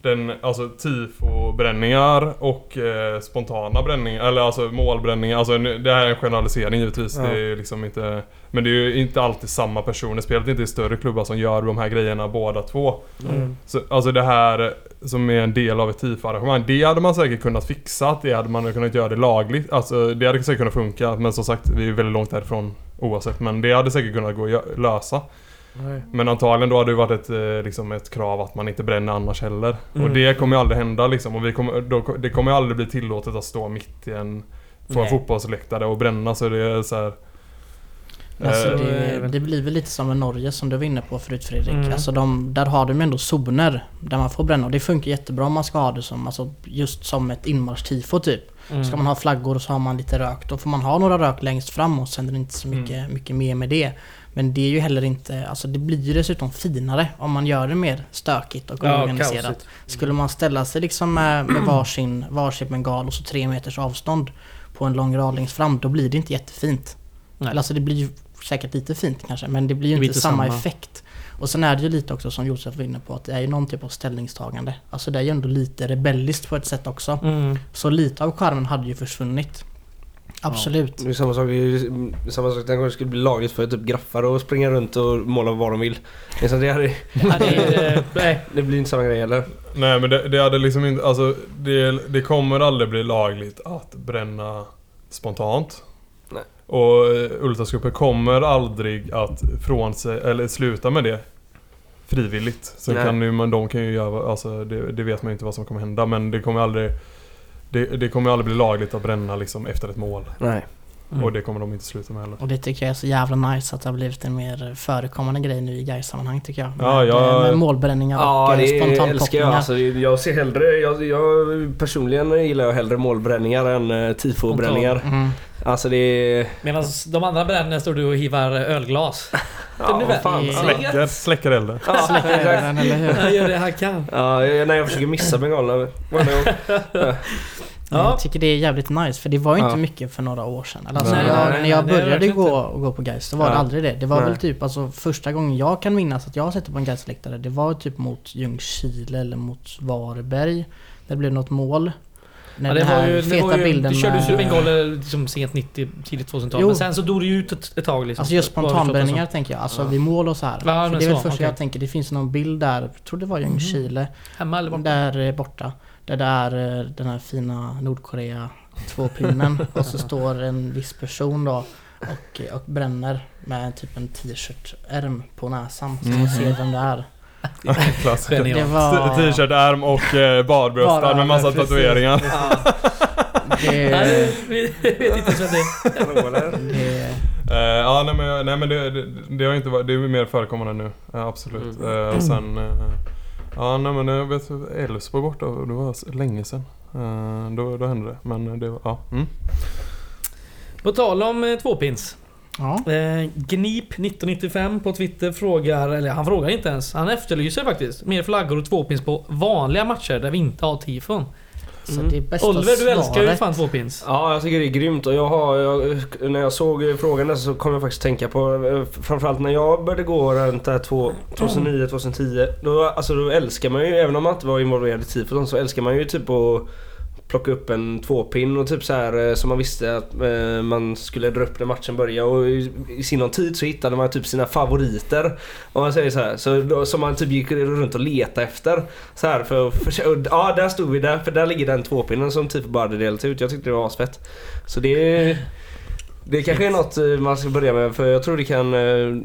S3: den, alltså tifo-bränningar och eh, spontana bränningar, eller alltså målbränningar. Alltså nu- det här är en generalisering givetvis.
S2: Ja.
S3: Det är liksom inte... Men det är ju inte alltid samma personer. Spelet inte i större klubbar som gör de här grejerna båda två.
S1: Mm.
S3: Så, alltså det här som är en del av ett tifo-arrangemang. Det hade man säkert kunnat fixa. Det hade man kunnat göra det lagligt. Alltså det hade säkert kunnat funka. Men som sagt, vi är väldigt långt därifrån oavsett. Men det hade säkert kunnat gå att gö- Men antagligen då hade det varit ett, eh, liksom ett krav att man inte bränner annars heller.
S1: Mm.
S3: Och det kommer ju aldrig hända liksom. Och vi kommer, då, det kommer ju aldrig bli tillåtet att stå mitt i en, på en fotbollsläktare och bränna. Så det är så här,
S4: Alltså
S3: eh,
S4: det, det blir väl lite som med Norge som du var inne på förut Fredrik.
S1: Mm.
S4: Alltså de, där har de ju ändå zoner där man får bränna och det funkar jättebra om man ska ha det som, alltså just som ett inmarschtifo typ.
S1: Mm.
S4: Ska man ha flaggor och så har man lite rök, då får man ha några rök längst fram och sen är det inte så mycket, mycket mer med det. Men det är ju heller inte, alltså det blir ju dessutom finare om man gör det mer stökigt och
S1: Ja,
S4: organiserat.
S1: kaosigt.
S4: Skulle man ställa sig liksom med, med [clears throat] varsin, varsin bengal och så tre meters avstånd på en lång rad längst fram, då blir det inte jättefint.
S1: Nej.
S4: Eller alltså det blir ju säkert lite fint kanske, men det blir ju
S1: Det blir
S4: inte samma. effekt. Och sen är det ju lite också som Josef var inne på, att det är ju någon typ av ställningstagande. Alltså det är ju ändå lite rebelliskt på ett sätt också.
S1: Mm.
S4: Så lite av charmen hade ju försvunnit. Absolut.
S2: Det är samma sak, det är samma sak den gången det skulle bli lagligt för typ graffar att springa runt och måla vad de vill. Det, hade,
S1: Ja, det, är- [laughs] nej.
S2: det blir inte samma grej heller.
S3: Nej men det, det hade liksom inte, alltså det, det kommer aldrig bli lagligt att bränna spontant.
S2: Nej.
S3: Och eh, ultraskuppen kommer aldrig att från sig, eller sluta med det frivilligt. Sen
S2: Nej.
S3: kan ju, men de kan ju göra, alltså det, det vet man ju inte vad som kommer hända men det kommer aldrig det, det kommer aldrig bli lagligt att bränna liksom efter ett mål.
S2: Nej.
S1: Mm.
S3: Och det kommer de inte sluta med heller.
S4: Och det tycker jag är så jävla nice att det har blivit en mer förekommande grej nu i Gais-sammanhang tycker jag.
S3: Ja,
S4: med,
S3: jag-
S4: med målbränningar
S2: Ja,
S4: och
S2: det
S4: eh,
S2: älskar jag.
S4: spontanpoppningar.
S2: Alltså, jag ser hellre, jag, jag personligen gillar jag hellre målbränningar än uh, tifo-bränningar.
S4: Mm.
S2: Alltså det är...
S1: Medan de andra bränderna står du och hivar ölglas. [laughs]
S2: Ja, vad fan.
S3: Släcker, släcker elden.
S2: ja,
S4: Släcker
S2: exakt.
S4: den, eller hur?
S1: Han gör det han kan.
S2: Ja, jag- när jag försöker missa bengalerna [laughs] varje gång.
S1: Ja.
S4: Jag tycker det är jävligt nice för det var ju inte
S2: Ja.
S4: mycket för några år sedan. Alltså,
S3: Nej,
S4: när jag,
S1: nej,
S4: när jag
S1: det
S4: började gå, gå på Gais då var det
S2: Ja.
S4: aldrig det. Det var
S2: Nej.
S4: väl typ alltså första gången jag kan minnas att jag har sett det på en Gais-läktare. Det var typ mot Ljungskile eller mot Varberg. Det blev något mål. När
S1: Ja, det
S4: den
S1: var
S4: här
S1: ju, det
S4: feta
S1: var ju,
S4: bilden
S1: det kördes ju
S4: med-
S1: bengaler liksom sent 90, tidigt 2000-tal.
S4: Jo.
S1: Men sen så dog det ju ut ett, ett tag liksom.
S4: Alltså just
S1: det
S4: spontanbränningar tänker jag. Alltså
S2: Ja.
S4: vid mål och så här.
S1: Ja,
S4: För det är väl första
S1: okej.
S4: jag tänker. Det finns någon bild där, jag tror det var Ljungskile.
S1: som. Hemma eller borta?
S4: Där eh, borta. Där det är eh, den här fina Nordkorea 2-pinnen. och så står en viss person då och, och bränner med typ en t-shirt-ärm på näsan. Så man
S3: Mhm.
S4: ser vem det är. Var...
S3: T-shirt-ärm och eh, badbröstar med massa
S4: precis.
S3: tatueringar.
S1: Nej,
S4: Det,
S1: vi vet inte vem det är.
S4: det,
S3: Eh, ja, nej men, nej, men det, det, det har inte varit, det är mer förekommande nu. Ja, absolut.
S2: Mm.
S3: Eh, och sen... Ja, nej men jag vet Elfsborg borta, och det var länge sedan. Eh, då, då hände det. Men det var, ja. Mm.
S1: På tal om eh, tvåpins.
S4: ja.
S1: Eh, Gnip 1995 på Twitter frågar, eller han frågar inte ens. Han efterlyser faktiskt mer flaggor och tvåpins på vanliga matcher där vi inte har tifon.
S4: Så
S2: Mm.
S4: det bästa
S1: Oliver du älskar ju
S4: svaret-
S1: fan tvåpins.
S2: Ja, jag tycker det är grymt och jag har, jag, när jag såg frågan där så kom jag faktiskt tänka på eh, framförallt när jag började gå runt där två- 2009, 2010. Då, alltså, då älskar man ju, även om man inte var involverad i tifon så älskar man ju typ att plocka upp en tvåpinn och typ så här eh, som man visste att eh, man skulle dra upp när matchen började och i, i sinom tid så hittade man typ sina favoriter. Om man säger så här. Så då, som man typ gick runt och letade efter. Så här för, för och, Ja, där stod vi där för där ligger den tvåpinnen som typ bara hade delat ut. Jag tyckte det var asfett. Så det... Det kanske är något eh, man ska börja med för jag tror det kan eh,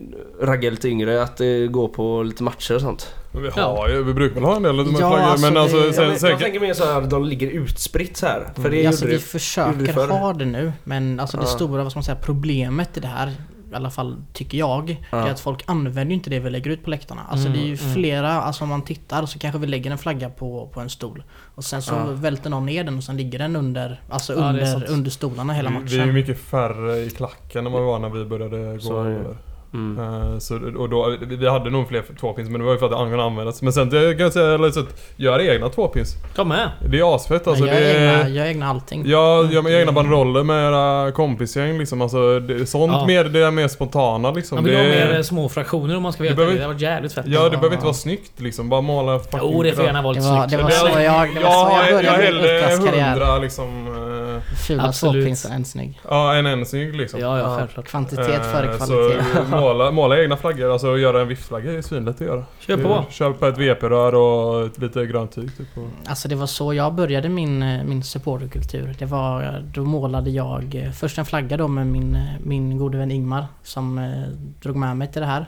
S2: ragga lite yngre att eh, gå på lite matcher och sånt.
S3: Men vi,
S1: Ja.
S3: har ju, vi brukar väl ha en del
S4: Ja,
S3: flaggor,
S4: alltså
S3: men
S4: det-
S3: alltså
S4: Ja,
S3: sen,
S2: Ja, men,
S3: sen,
S2: jag tänker mer så här att de ligger utspritt så här. För det
S4: alltså,
S2: gjorde
S4: vi
S2: det.
S4: försöker
S2: det
S4: ha det nu men alltså det
S2: Ja.
S4: stora vad ska man säga, problemet i det här i alla fall tycker jag,
S2: Ja.
S4: det är att folk använder ju inte det vi lägger ut på läktarna. Alltså
S1: Mm,
S4: det är ju
S1: mm.
S4: flera, alltså om man tittar så kanske vi lägger en flagga på, på en stol. Och sen så
S2: Ja.
S4: välter någon ner den och sen ligger den under, alltså
S1: Ja,
S4: under, under stolarna hela
S3: vi, vi är ju
S4: matchen.
S3: mycket färre i klacken än vad vi var när vi började
S2: Så
S3: gå
S2: det.
S3: över.
S2: Mm.
S3: Eh, Så, och då, vi hade nog fler tvåpins men det var ju för att det kunde användas. Men sen det kan jag säga, eller så att gör egna tvåpins.
S1: Ta med.
S3: Det är asfett alltså.
S4: jag,
S3: det
S4: egna, jag gör egna allting.
S3: Ja, gör med egna banderoller med era kompisgäng liksom. Alltså, det, sånt
S1: Ja.
S3: mer, det är mer spontana liksom.
S1: Man vill
S3: det,
S1: ha mer eh, små fraktioner om man ska
S3: Det
S1: veta.
S3: behöver-
S1: Det Det har varit jävligt fett.
S3: Ja, det behöver inte vara snyggt liksom. Bara måla fucking
S1: Jo, det får gärna vara
S4: Det
S1: lite
S4: var,
S1: snyggt.
S4: det var
S3: Det-
S4: så jag, det var så
S3: Ja,
S4: jag
S3: jag
S4: började min
S3: hellre
S4: utlandskarriär.
S3: hundra liksom. eh,
S4: Fula tvåpins än en snygg.
S3: Ja, en en snygg liksom.
S1: Ja, ja,
S2: Ja.
S1: självklart.
S4: Kvantitet före kvalitet.
S3: Måla, måla egna flaggor, alltså göra en viftflagga är svinlätt att göra.
S1: Kör på.
S3: Kör på ett VP-rör och ett lite grönt tyg typ. Och,
S4: Alltså det var så jag började min, eh, min supporterkultur. Det var, då målade jag eh, först en flagga då med min, eh, min gode vän Ingmar som eh, drog med mig till det här.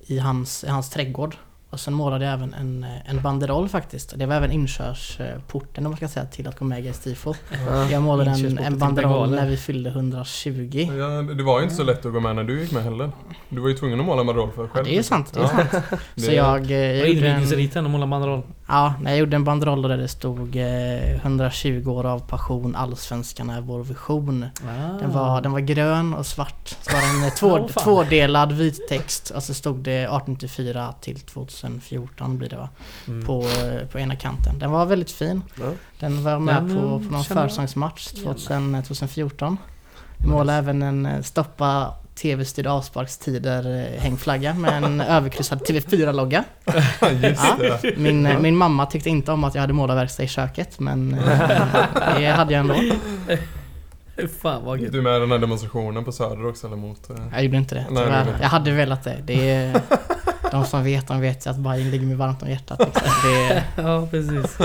S4: I hans, i hans trädgård. Och sen målade jag även en, eh, en banderoll faktiskt. Det var även inkörsporten om man ska säga till att gå med i Gais Tifo. Jag målade en, en banderoll när vi fyllde 120.
S3: ja, det var ju inte så lätt att gå med när du gick med heller. Du var ju tvungen att måla en banderoll för dig
S4: Ja,
S3: själv.
S4: det är sant, det är
S3: Ja.
S4: sant. Så jag, eh, jag
S1: Och
S4: gjorde en,
S1: invigningsriten och måla banderoll.
S4: Ja, jag gjorde en banderoll där det stod eh, 120 år av passion, allsvenskan är vår vision. Den var, den var grön och svart. Så var den eh, två, [laughs]
S1: fan.
S4: tvådelad vit text och så stod det 1894 till 2014 blir det va?
S1: Mm.
S4: På, eh, på ena kanten. Den var väldigt fin.
S2: Ja.
S4: Den var med
S1: Den,
S4: på,
S1: eh,
S4: på någon. 2000, 2014. Jag målade även en eh, stoppa TV-styrd avsparkstider eh, hängflagga med en [laughs] överkryssad TV4-logga.
S3: Just
S4: Ja. Min, eh, min mamma tyckte inte om att jag hade målarverkstad i köket men eh, det hade jag ändå. [laughs]
S1: Fan vad gött.
S3: Du är med i den här demonstrationen på Söder också eller mot? eh,
S4: Jag gjorde inte det
S3: Nej, gjorde
S4: Jag hade velat det. det är, de som vet, de vet ju att Bajen ligger mig varmt om hjärtat. Liksom. Det [laughs] är,
S1: Ja, precis.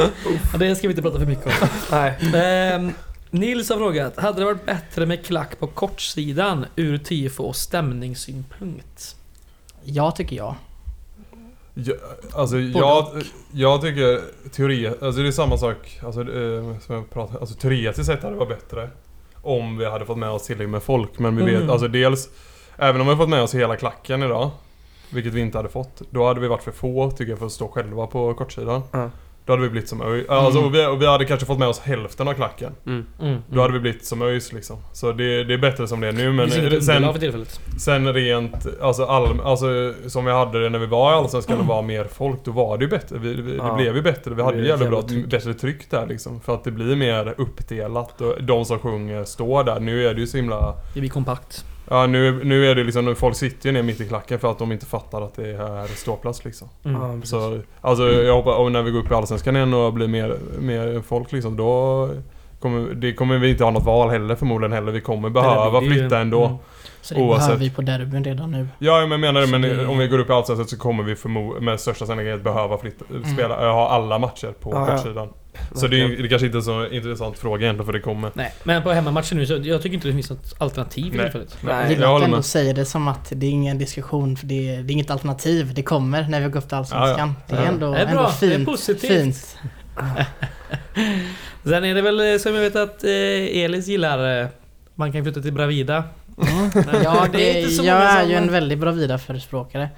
S1: Ja, det ska vi inte prata för mycket om.
S2: Nej.
S1: Ehm, Nils har frågat, hade det varit bättre med klack på kortsidan ur tifo och stämningssynpunkt?
S4: jag tycker jag.
S3: Ja, alltså jag, jag tycker teori, alltså det är samma sak, alltså, eh, som jag pratade, alltså teoretiskt sett hade det varit bättre. om vi hade fått med oss tillräckligt med folk. Men vi vet,
S1: Mm.
S3: alltså dels, även om vi fått med oss hela klacken idag, vilket vi inte hade fått, då hade vi varit för få tycker jag för att stå själva på kortsidan.
S2: Ja.
S3: Då hade vi blivit som ÖIS. Alltså, och, vi, och vi hade kanske fått med oss hälften av klacken.
S2: Mm.
S1: Mm.
S3: Då hade vi blivit som ÖIS liksom. Så det, det är bättre som det är nu.
S1: Men det
S3: sen,
S1: för tillfället.
S3: sen rent, alltså, all, alltså som vi hade det när vi var i Allsvenskan och var mer folk, då var det ju bättre. Vi, vi,
S2: Ja.
S3: Det blev ju bättre. Vi hade ju jävligt bra,
S2: tryck.
S3: bättre tryck där liksom. För att det blir mer uppdelat och de som sjunger står där. Nu är det ju så himla...
S1: Det blir kompakt.
S3: Ja nu, nu är det liksom, folk sitter ju ner mitt i klacken för att de inte fattar att det är ståplats liksom.
S1: Mm.
S3: Så, alltså jag hoppas, och när vi går upp i Allsvenskan igen och blir mer, mer folk liksom, då kommer, det kommer vi inte ha något val heller förmodligen heller. Vi kommer behöva flytta ändå.
S1: Mm.
S4: Så det
S3: Oavsett.
S4: behöver vi på derbyn redan nu.
S3: Ja, men jag menar det, men
S4: det-
S3: om vi går upp i Allsvenskan så kommer vi förmo- med största sannolikhet behöva flytta,
S4: Mm.
S3: spela, äh, ha alla matcher på
S2: Ja, ja.
S3: kortsidan. Så det är, det kanske inte är så intressant fråga egentligen för det kommer.
S1: Nej, men på hemmamatchen nu så jag tycker inte det finns något alternativ i
S3: Nej.
S1: tillfället.
S2: Nej,
S4: Jag gillar att
S3: håller
S4: ändå
S3: med.
S4: säga det som att det är ingen diskussion, för det är, det är inget alternativ. Det kommer när vi går upp till Allsvenskan. Det är
S3: Ja.
S4: ändå,
S1: Det är bra,
S4: ändå
S1: det är
S4: fint.
S1: positivt.
S4: fint. [laughs]
S1: Sen är det väl eh, som jag vet att eh, Elis gillar. eh, Man kan flytta till Bravida.
S4: Mm. Ja,
S1: det är
S4: jag är ju en väldigt Bravida-förespråkare.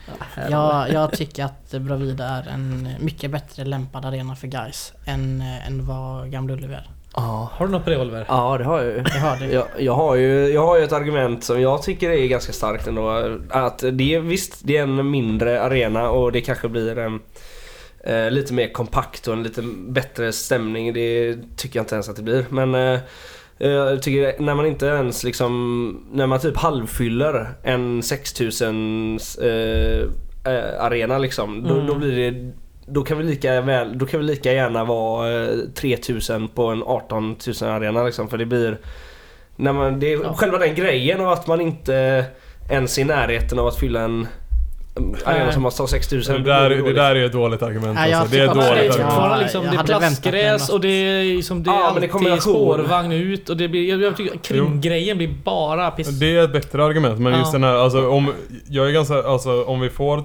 S4: Jag, jag tycker att Bravida är en mycket bättre lämpad arena för guys än, eh, än vad Gamla Ullevi är.
S2: Ja.
S1: Har du något på det Oliver?
S2: ja, det har jag ju.
S4: Det har det.
S2: Jag, jag, har ju, jag har ju ett argument som jag tycker är ganska starkt ändå. Att det är visst, det är en mindre arena och det kanske blir en eh, lite mer kompakt och en lite bättre stämning. Det tycker jag inte ens att det blir. Men eh, jag tycker när man inte ens liksom, när man typ halvfyller en 6000 eh, eh, arena liksom. Då,
S1: Mm.
S2: då blir det då kan vi lika väl, då kan vi lika gärna vara eh, 3000 på en 18 000 arena liksom för det blir när man, det är
S1: Ja.
S2: själva den grejen och att man inte ens är i närheten av att fylla en arena som har 6000
S3: Det där, det där är ett dåligt argument
S4: Ja,
S3: alltså. Det är ett
S1: det är
S3: dåligt
S4: det.
S3: argument.
S1: fortfarande liksom, det är
S4: hade väntat mig
S1: plastgräs och det är liksom, det är
S2: Ja, det är
S1: alltid spårvagn ut och det blir, jag, jag tycker kringgrejen blir bara piss.
S3: Det är ett bättre argument men just
S1: Ja.
S3: den här, alltså om... Jag är ganska, alltså om vi får...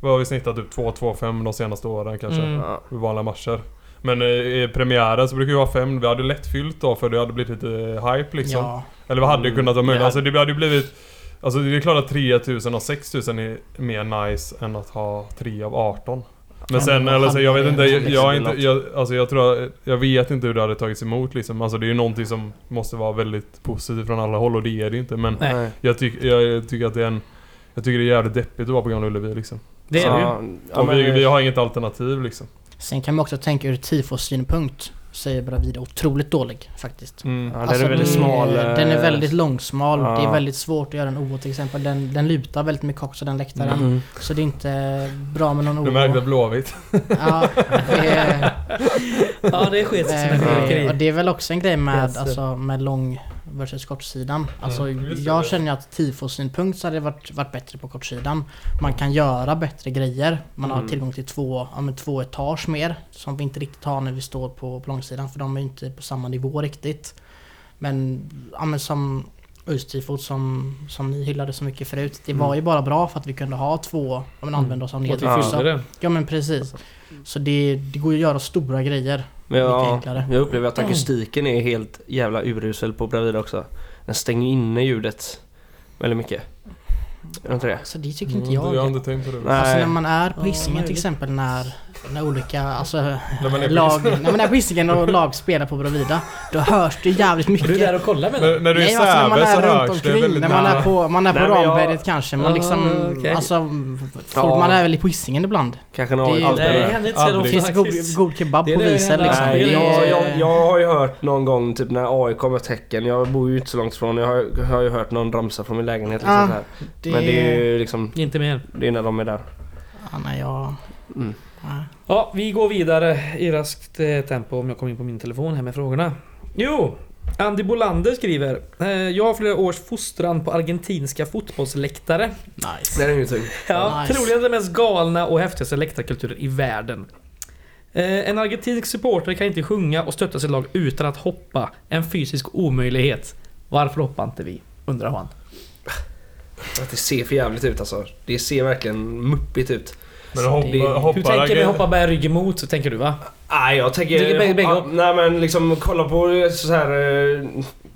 S3: Vad har vi snittat? Typ 2-2-5 de senaste åren kanske?
S1: Mm.
S3: Vanliga matcher. Men eh, i premiären så brukar vi ha fem. Vi hade lätt fyllt då för det hade blivit lite hype liksom.
S4: Ja,
S3: Eller vad hade
S2: Mm.
S3: kunnat vara möjligt?
S2: Det
S3: Alltså det hade ju blivit... Alltså det är klart att 3000 och 6000 är mer nice än att ha 3 av 18. Men sen, eller så jag vet inte, jag, jag, är inte, jag, alltså jag tror, jag vet inte hur det hade tagits emot liksom. Alltså det är ju någonting som måste vara väldigt positivt från alla håll och det är det inte. Men jag, tyck, jag tycker att det är en... Jag tycker det är jävligt deppigt att vara på Gamla Ullevi liksom.
S1: Det är det ju.
S2: Ja,
S3: vi, vi har inget alternativ liksom.
S4: Sen kan man också tänka ur tifos-synpunkt så är Bravida otroligt dålig faktiskt.
S3: Mm.
S2: Ja, den
S4: Alltså,
S2: är väldigt
S4: det-
S2: smal. eh,
S4: Den är väldigt långsmal.
S2: Ja.
S4: Det är väldigt svårt att göra en OO till exempel. Den, den lutar väldigt mycket också den läktaren.
S2: Mm.
S4: Så det är inte bra med någon
S3: Du
S4: OO.
S3: märkte Blåvitt.
S4: Ja, det är, [laughs]
S1: Ja, det sket sig som
S4: Eh,
S1: fyrverkeri.
S4: och det är väl också en grej med,
S1: Yes.
S4: alltså, med lång versus kortsidan. Alltså,
S3: Mm, visst är
S4: jag känner att tifosynpunkt så hade det varit, varit bättre på kortsidan. Man kan göra bättre grejer. Man har
S2: Mm.
S4: tillgång till två, ja, två etage mer. Som vi inte riktigt har när vi står på, på långsidan. För de är inte på samma nivå riktigt. Men, ja, men som Östtifot som, som ni hyllade så mycket förut. Det var
S2: Mm.
S4: ju bara bra för att vi kunde ha två, ja, men använda oss av
S1: att
S4: nedre. Ja men precis. Så det, det går ju att göra stora grejer.
S2: Ja, jag upplever att akustiken är helt jävla urusel på Bravida också. Den stänger inne ljudet väldigt mycket. Är det inte det?
S4: Så det tycker inte
S3: Mm,
S4: jag.
S3: Jag har inte tänkt på det.
S2: Nej.
S4: Alltså när man är på Hisingen till exempel när, när olika alltså,
S3: När är
S4: lag, när man är på Hisingen och lag spelar på Bravida Då hörs det jävligt
S1: Är du där
S4: mycket
S1: och kollar med
S3: När, när du är i
S4: alltså när man
S3: Säve så
S4: är runt
S3: hörs det
S4: omkring,
S3: väldigt
S4: när man är på, man är på
S2: Nej, men jag-
S4: Ramberget kanske, man
S1: Ah,
S4: liksom,
S1: okej.
S4: alltså folk,
S2: Ja.
S4: man är väl på Hisingen ibland.
S2: Kanske någon
S4: Det är-
S2: alltid
S1: Nej, det så
S3: Aldrig.
S4: Finns god, god kebab
S1: Det är
S4: på
S1: enda-
S4: liksom.
S2: Nej,
S1: det är-
S2: jag, jag, jag har ju hört någon gång typ när AIK mött Häcken. Jag bor ju inte så långt ifrån. Jag har, jag har ju hört någon ramsa från min lägenhet. Liksom så här.
S4: det,
S2: Men det är ju liksom,
S1: Inte mer.
S2: det är när de är där.
S4: Ja, nej, jag,
S2: Mm.
S1: Ja, vi går vidare i raskt eh, tempo om jag kommer in på min telefon här med frågorna. Jo! Andy Bolander skriver eh, Jag har flera års fostran på argentinska fotbollsläktare.
S4: Nice.
S2: Det är ju tung.
S1: Ja,
S4: Nice.
S1: troligen den mest galna och häftigaste läktarkulturen i världen. Eh, en argentinsk supporter kan inte sjunga och stötta sitt lag utan att hoppa. En fysisk omöjlighet. Varför hoppar inte vi? Undrar han.
S2: Att det ser för jävligt ut alltså. Det ser verkligen muppigt ut.
S3: Men hoppa,
S2: Det- hur
S3: hoppa
S1: Hur tänker vi hoppa bär ryggen mot? Så tänker du va?
S2: Nej jag tänker...
S1: Tänker bägge- bägge upp?
S2: nej men liksom kolla på så här. eh,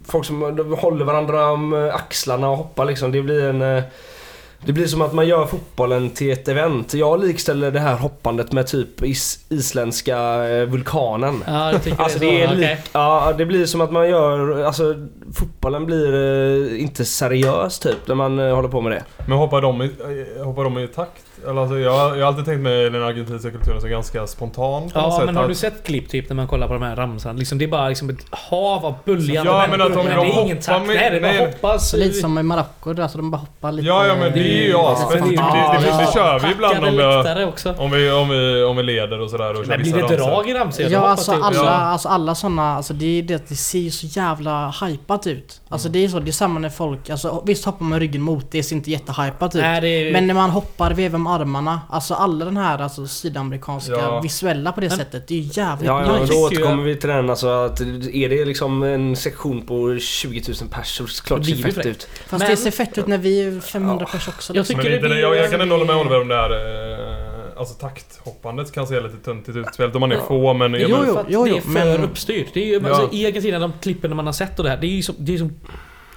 S2: folk som håller varandra om eh, axlarna och hoppar liksom. Det blir en... eh, Det blir som att man gör fotbollen till ett event. Jag likställer det här hoppandet med typ is, isländska eh, vulkanen.
S1: Ja, tycker
S2: Alltså
S1: det är
S2: det,
S1: så.
S2: är lik, ja, det blir som att man gör, alltså fotbollen blir eh, inte seriös typ när man eh, håller på med det.
S3: Men hoppar de i, eh, hoppar de i takt? Eller alltså, jag, jag har alltid tänkt mig den argentinska kulturen som ganska spontan
S1: Ja,
S3: sätt.
S1: men har
S3: att-
S1: du sett klipp typ när man kollar på de här ramsan? Liksom, det är bara liksom ett hav av böljande
S3: Ja, men att de-
S1: det är ingen takt.
S3: med-
S1: Nej, det bara hoppas.
S4: Lite som i Marocko, alltså de bara hoppar lite...
S3: Ja, ja men det är ju
S1: Ja,
S3: asfett. Det,
S1: det
S3: kör vi ibland om vi, om vi, om vi, om vi leder och sådär. och
S1: Men blir det drag i ramsor?
S4: Ja
S1: Hoppas
S4: alltså alla,
S3: Ja.
S4: alltså alla såna, alltså det är det att det ser ju så jävla hypat ut. Alltså det är så, det är samma när folk, alltså visst hoppar man ryggen mot, det ser inte jättehypat ut. Men när man hoppar, vevar med armarna, alltså alla den här alltså, sydamerikanska
S3: Ja.
S4: visuella på det
S1: Men-
S4: sättet, det är ju jävligt
S2: Ja, ja men
S1: tycker
S2: då återkommer vi till den alltså att är det liksom en sektion på 20 000 pers så klart det ser
S1: det
S2: fett ut.
S4: Fast
S1: Men-
S4: det ser fett ut när vi är 500 pers också.
S1: Jag tycker
S3: Men
S1: det
S3: inte,
S1: blir-
S3: jag, jag kan ändå hålla med Oliver om det här eh, Alltså takthoppandet kan se lite töntigt ut. Speciellt om man är få men...
S4: Jo, jo.
S1: för att
S4: jo,
S1: det är för
S4: men-
S1: uppstyrt. Det är ju,
S3: Ja.
S1: alltså, I Argentina, de klippen man har sett och det här, det är ju som, det är som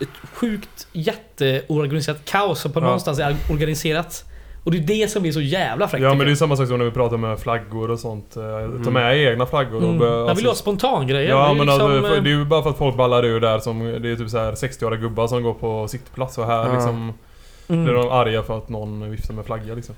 S1: ett sjukt jätteorganiserat kaos som på
S3: Ja.
S1: någonstans är organiserat. Och det är det som blir så jävla fräckt
S3: Ja men det är samma sak som när vi pratar med flaggor och sånt. Eh, Ta med egna flaggor och...
S1: mm.
S3: börja-
S1: Man vill ju ha spontangrejer.
S3: Ja
S1: Det är
S3: men
S1: liksom,
S3: alltså, för,
S1: eh,
S3: det är ju bara för att folk ballar ur där som... Det är typ så här 60-åriga gubbar som går på sittplats och här
S2: Ja.
S3: liksom...
S1: mm.
S3: Blir de arga för att någon viftar med flagga liksom.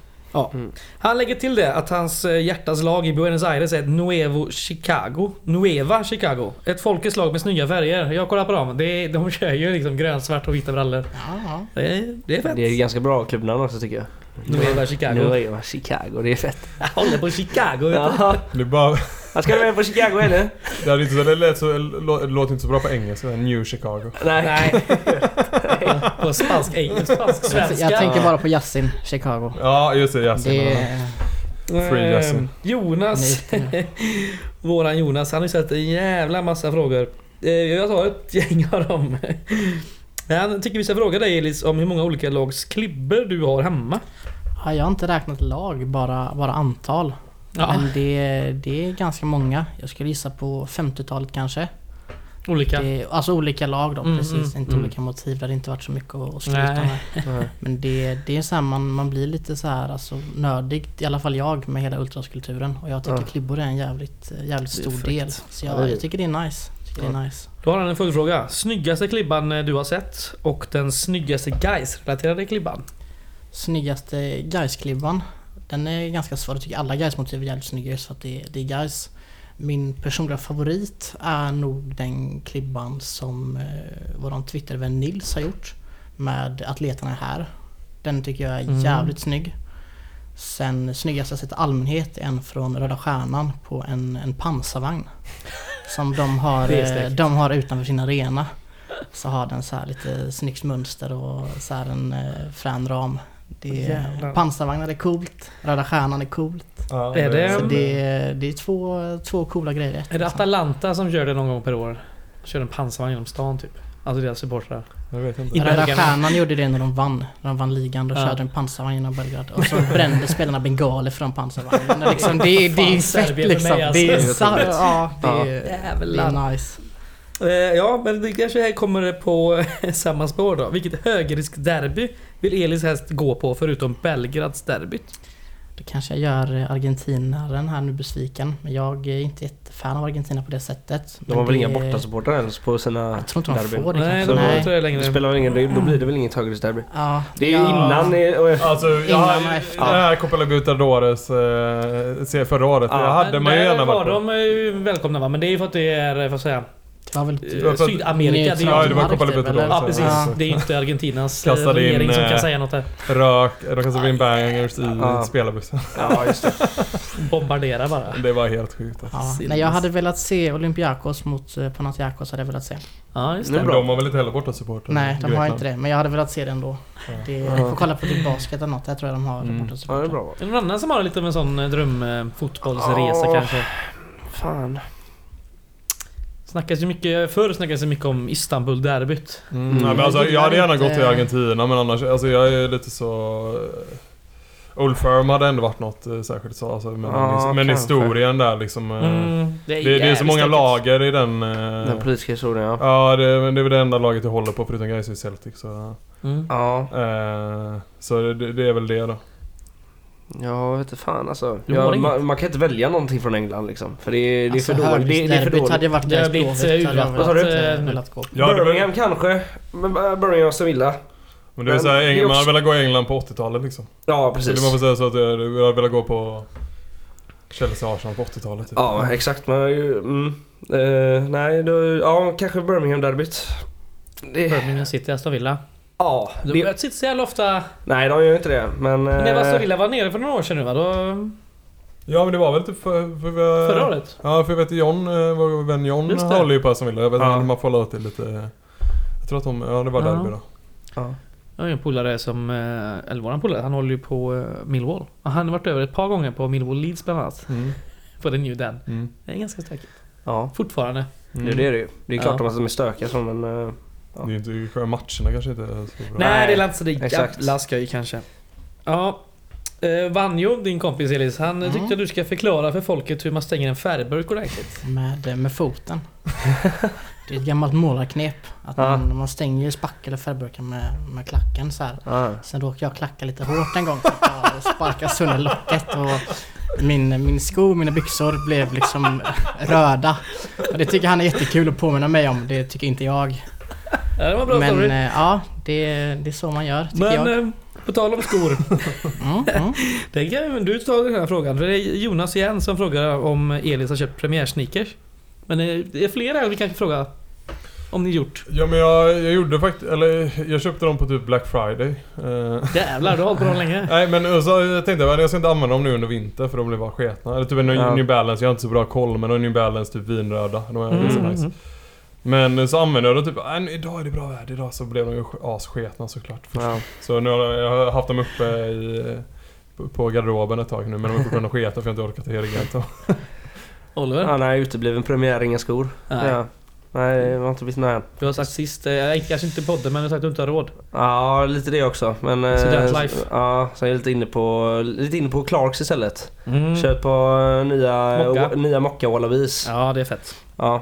S1: Han lägger till det att hans eh, hjärtas lag i Buenos Aires är Nuevo Chicago. Nueva Chicago. Ett folkets lag med snygga färger. Jag kollar på dem. Det är, de kör ju liksom grönt, svart och vita brallor.
S4: Ja, ja.
S1: Det är, det är fett.
S2: Det är ganska bra klubbnamn också tycker jag.
S1: Nueva Chicago.
S2: Nu är jag Chicago, det är fett. [laughs]
S1: Jag håller på Chicago. vet du.
S3: Är bara...
S2: Jag ska du med på Chicago eller? [laughs]
S3: Det, hade inte så, det, lät så, det låter inte så bra på engelska. New Chicago.
S2: Nej.
S1: Nej. [laughs] på spansk, engelsk, spansk,
S4: Jag,
S1: svenska.
S4: jag tänker bara på Yasin, Chicago.
S3: Ja just det, Yasin.
S4: Det
S3: ja.
S4: är...
S3: Free Yasin.
S1: Eh, Jonas. Våran Jonas, han har ju sett en jävla massa frågor. Eh, Jag tar ett gäng av dem. Han tycker vi ska fråga dig Elis om hur många olika lags klibbor du har hemma.
S4: Ja, jag har inte räknat lag, bara, bara antal.
S1: Ja,
S4: Men det, det är ganska många. Jag skulle gissa på 50-talet kanske.
S1: olika.
S4: Det, alltså olika lag då,
S1: Mm,
S4: precis.
S1: mm,
S4: Inte
S2: mm.
S4: olika motiv. Det hade inte varit så mycket att skryta
S1: Nej.
S4: med. Men det, det är så här, man, man blir lite så här alltså nördig, i alla fall jag, med hela ultraskulturen. Och jag tycker
S2: Ja.
S4: klibbor är en jävligt, jävligt
S1: Det är
S4: stor del. Så
S2: Ja,
S4: jag, jag tycker det är nice. Tycker det är nice.
S1: Då har han en följdfråga. Snyggaste klibban eh, du har sett och den snyggaste guys-relaterade klibban?
S4: Snyggaste Gais-klibban. Den är ganska svår. Jag tycker alla Gais-motiv är jävligt snygga just för att det, det är Gais. Min personliga favorit är nog den klibban som eh, våran Twittervän Nils har gjort. Med atleterna här. Den tycker jag är
S1: Mm.
S4: jävligt snygg. Sen snyggast jag sett allmänhet är en från Röda Stjärnan på en, en pansarvagn. Som de har,
S1: Det är
S4: eh, de har utanför sin arena. Så har den så här lite snyggt mönster och så här en eh, frän ram. Det är, pansarvagnar är coolt, Röda Stjärnan är coolt.
S3: Ja,
S1: Är det-
S4: Så det, är- det är två, två coola grejer.
S1: Är det. Atalanta som kör det någon gång per år? Kör en pansarvagn genom stan typ? Alltså deras supportrar.
S3: Jag vet inte.
S1: I
S4: Röda
S1: Belgien.
S4: Stjärnan gjorde det när de vann. När de vann ligan. Då
S1: Ja.
S4: körde en pansarvagn genom Belgrad. Och så brände spelarna bengaler från pansarvagnen. Liksom, det, är- det är ju fett liksom. Det är, sa-
S2: Det är
S4: ja, det är, det
S1: Jävlar.
S4: är nice.
S1: Eh, ja, men det kanske här kommer på [laughs] samma spår då. Vilket högriskderby vill Elis helst gå på förutom Belgrads derbyt?
S4: Kanske jag gör eh, argentinaren här nu besviken. Men jag är inte jättefan av Argentina på det sättet.
S2: De har väl
S4: det-
S2: inga bortasupportrar ens på sina
S4: Jag tror inte de får det
S1: Nej,
S4: kanske. Nej.
S1: det
S2: Det spelar väl ingen roll, då blir det väl inget högriskderby.
S4: Ja,
S2: Det är ju
S4: ja.
S2: innan...
S3: Alltså, jag,
S4: Innan och efter.
S3: det här Copa Libertadores eh, se- förra året,
S2: Ja,
S3: det hade man ju gärna
S1: var
S3: varit på.
S1: de ju välkomna va? Men det är ju för att det är, vad ska jag
S4: Det var väl typ-
S1: eh, Sydamerika. Det är
S3: Ja,
S1: ju
S3: var Copa
S4: typ,
S3: Libertadores.
S1: Ja precis.
S4: Ja.
S1: Det är ju inte Argentinas eh,
S3: Kastade in,
S1: regering som
S3: eh,
S1: kan säga något där.
S3: Rök, de kastade in bangers i
S2: Ja.
S3: spelarbussen.
S2: Ja, just det. [laughs]
S1: Bombardera bara.
S3: Det var helt sjukt. Alltså.
S4: Ja, nej, jag hade velat se Olympiakos mot eh, Panathinaikos hade jag velat se.
S1: Ja just det.
S3: Men de har väl inte heller bortasupportrar?
S4: Nej, de har inte det. Men jag hade velat se det ändå.
S3: Ja.
S4: Det,
S2: Ja.
S4: får kolla på din basket eller något. Jag tror jag de har
S3: Mm.
S4: mm.
S2: Ja, det är bra.
S1: Är det någon annan som har lite med en sån eh, dröm eh, fotbollsresa
S2: Ja.
S1: kanske?
S2: Fan.
S1: Snackas ju mycket, förr snackades det mycket om Istanbul-derbyt.
S3: Mm.
S2: Mm.
S3: Nej, men alltså,
S4: Jag
S3: hade gärna gått till Argentina men annars, alltså jag är lite så... Old Firm hade ändå varit något eh, särskilt så. Alltså, men
S2: Ja,
S3: men historien där liksom. eh,
S1: Mm,
S3: Det, det är så många lager i den... eh,
S2: Den politiska historien ja.
S3: Ja, det, men det är väl det enda laget jag håller på förutom Gais i Celtic. Så,
S1: Mm.
S2: Ja,
S3: eh, så det, det är väl det då.
S2: Jag vet inte fan alltså.
S1: Du
S2: Ja, man, man kan inte välja någonting från England liksom. För det är, det är
S4: Alltså,
S2: för dåligt. Det, det är för dåligt.
S4: hade varit
S1: Det
S4: Gais
S1: blivit, eh,
S4: hade
S1: urvattnat,
S2: Vad sa du?
S4: velat,
S1: eh.
S3: Ja,
S2: Birmingham kanske. Men Birmingham och Sevilla.
S3: Men det är
S2: Men
S3: så här,
S2: det är
S3: England, man
S2: också-
S3: har velat gå i England på 80-talet liksom.
S2: Ja,
S3: Precis.
S2: precis.
S3: Man får säga så att jag jag har velat gå på Chelsea Arsenal på 80-talet. Typ.
S2: Ja, exakt. Man. Mm, eh, nej, då, ja, kanske Birmingham-derbyt. Det,
S1: Birmingham City, Aston Villa.
S2: Ja,
S1: De
S2: det,
S1: möts inte så jävla ofta.
S2: nej, de gör ju inte det. Men...
S1: Men det var
S2: eh,
S1: var nere för några år sedan nu va? Då,
S3: Ja men det var väl typ för... för, för
S1: förra året?
S3: Ja för jag vet John, eh, vår vän John håller ju på Aston Villa. Jag vet inte
S2: Ja.
S3: om man får hålla till lite... Jag tror att de... Ja det var
S1: Ja.
S3: derby då.
S2: Ja.
S1: Jag har ju en polare som, eh, eller våran polare, han håller ju på Millwall. Och han har varit över ett par gånger på Millwall Leeds bland annat.
S3: Mm. [laughs]
S1: På den New Den.
S3: Mm.
S1: Det är ganska stökigt.
S2: ja,
S1: Fortfarande.
S2: det är det det är ju. Det är klart
S1: Ja.
S2: att de är stökiga så men... eh,
S3: Det är inte... själva Matcherna kanske inte är så bra.
S1: Nej, det är inte så det jävla skoj kanske. Ja. Eh, Vanjo, din kompis Elis, han
S4: Mm.
S1: tyckte att du ska förklara för folket hur man stänger en färgburk ordentligt.
S4: Med, eh, med foten. [laughs] Det är ett gammalt målarknep. Att
S2: Ja.
S4: man, man stänger ju spack eller färgburkar med, med klacken så här.
S2: ja.
S4: Sen råkade jag klacka lite hårt en gång jag sparkade sönder locket och min, min sko och mina byxor blev liksom röda. Och det tycker han är jättekul att påminna mig om, det tycker inte jag.
S1: Ja, det var bra
S4: Men
S1: story.
S4: eh, ja, det, det är så man gör tycker
S1: Men
S4: jag.
S1: eh, på tal om skor.
S4: Mm, mm. [laughs]
S1: Det kan du ta den här frågan. För det är Jonas igen som frågar om Elis har köpt premiärsneakers. Men eh, det är fler här vi kanske fråga om ni gjort.
S3: Ja men jag, jag gjorde faktiskt... Eller jag köpte dem på typ Black Friday. Eh,
S1: Jävlar, du har hållit på dem länge. [laughs]
S3: Nej men så jag tänkte jag jag ska inte använda dem nu under vinter för de blir bara sketna. Eller typ en
S2: Ja.
S3: New Balance, jag har inte så bra koll men en New Balance typ vinröda. De är
S1: Mm, mm,
S3: nice.
S1: mm.
S3: Men så använde jag dem typ, äh, idag är det bra väder idag så blev de ju assketna såklart.
S2: Ja.
S3: Så nu har jag, jag har haft dem uppe i, på- garderoben ett tag nu men de är fortfarande [laughs] sketa för jag har inte orkat rent dem.
S1: Oliver,
S2: Ja, nej, utebliven premiär, inga skor.
S1: Nej.
S2: Ja. Nej, jag har inte blivit med
S1: du har sagt sist, eh, kanske inte podden men du har sagt att du inte har råd.
S2: Ja, lite det också. Men... eh,
S1: Student life.
S2: Ja, så är jag lite inne på, lite inne på Clarks istället.
S1: Mm.
S2: Kört på eh, nya
S1: Mocka.
S2: nya Mocka Wallabies. Ja,
S1: det är fett.
S2: Ja.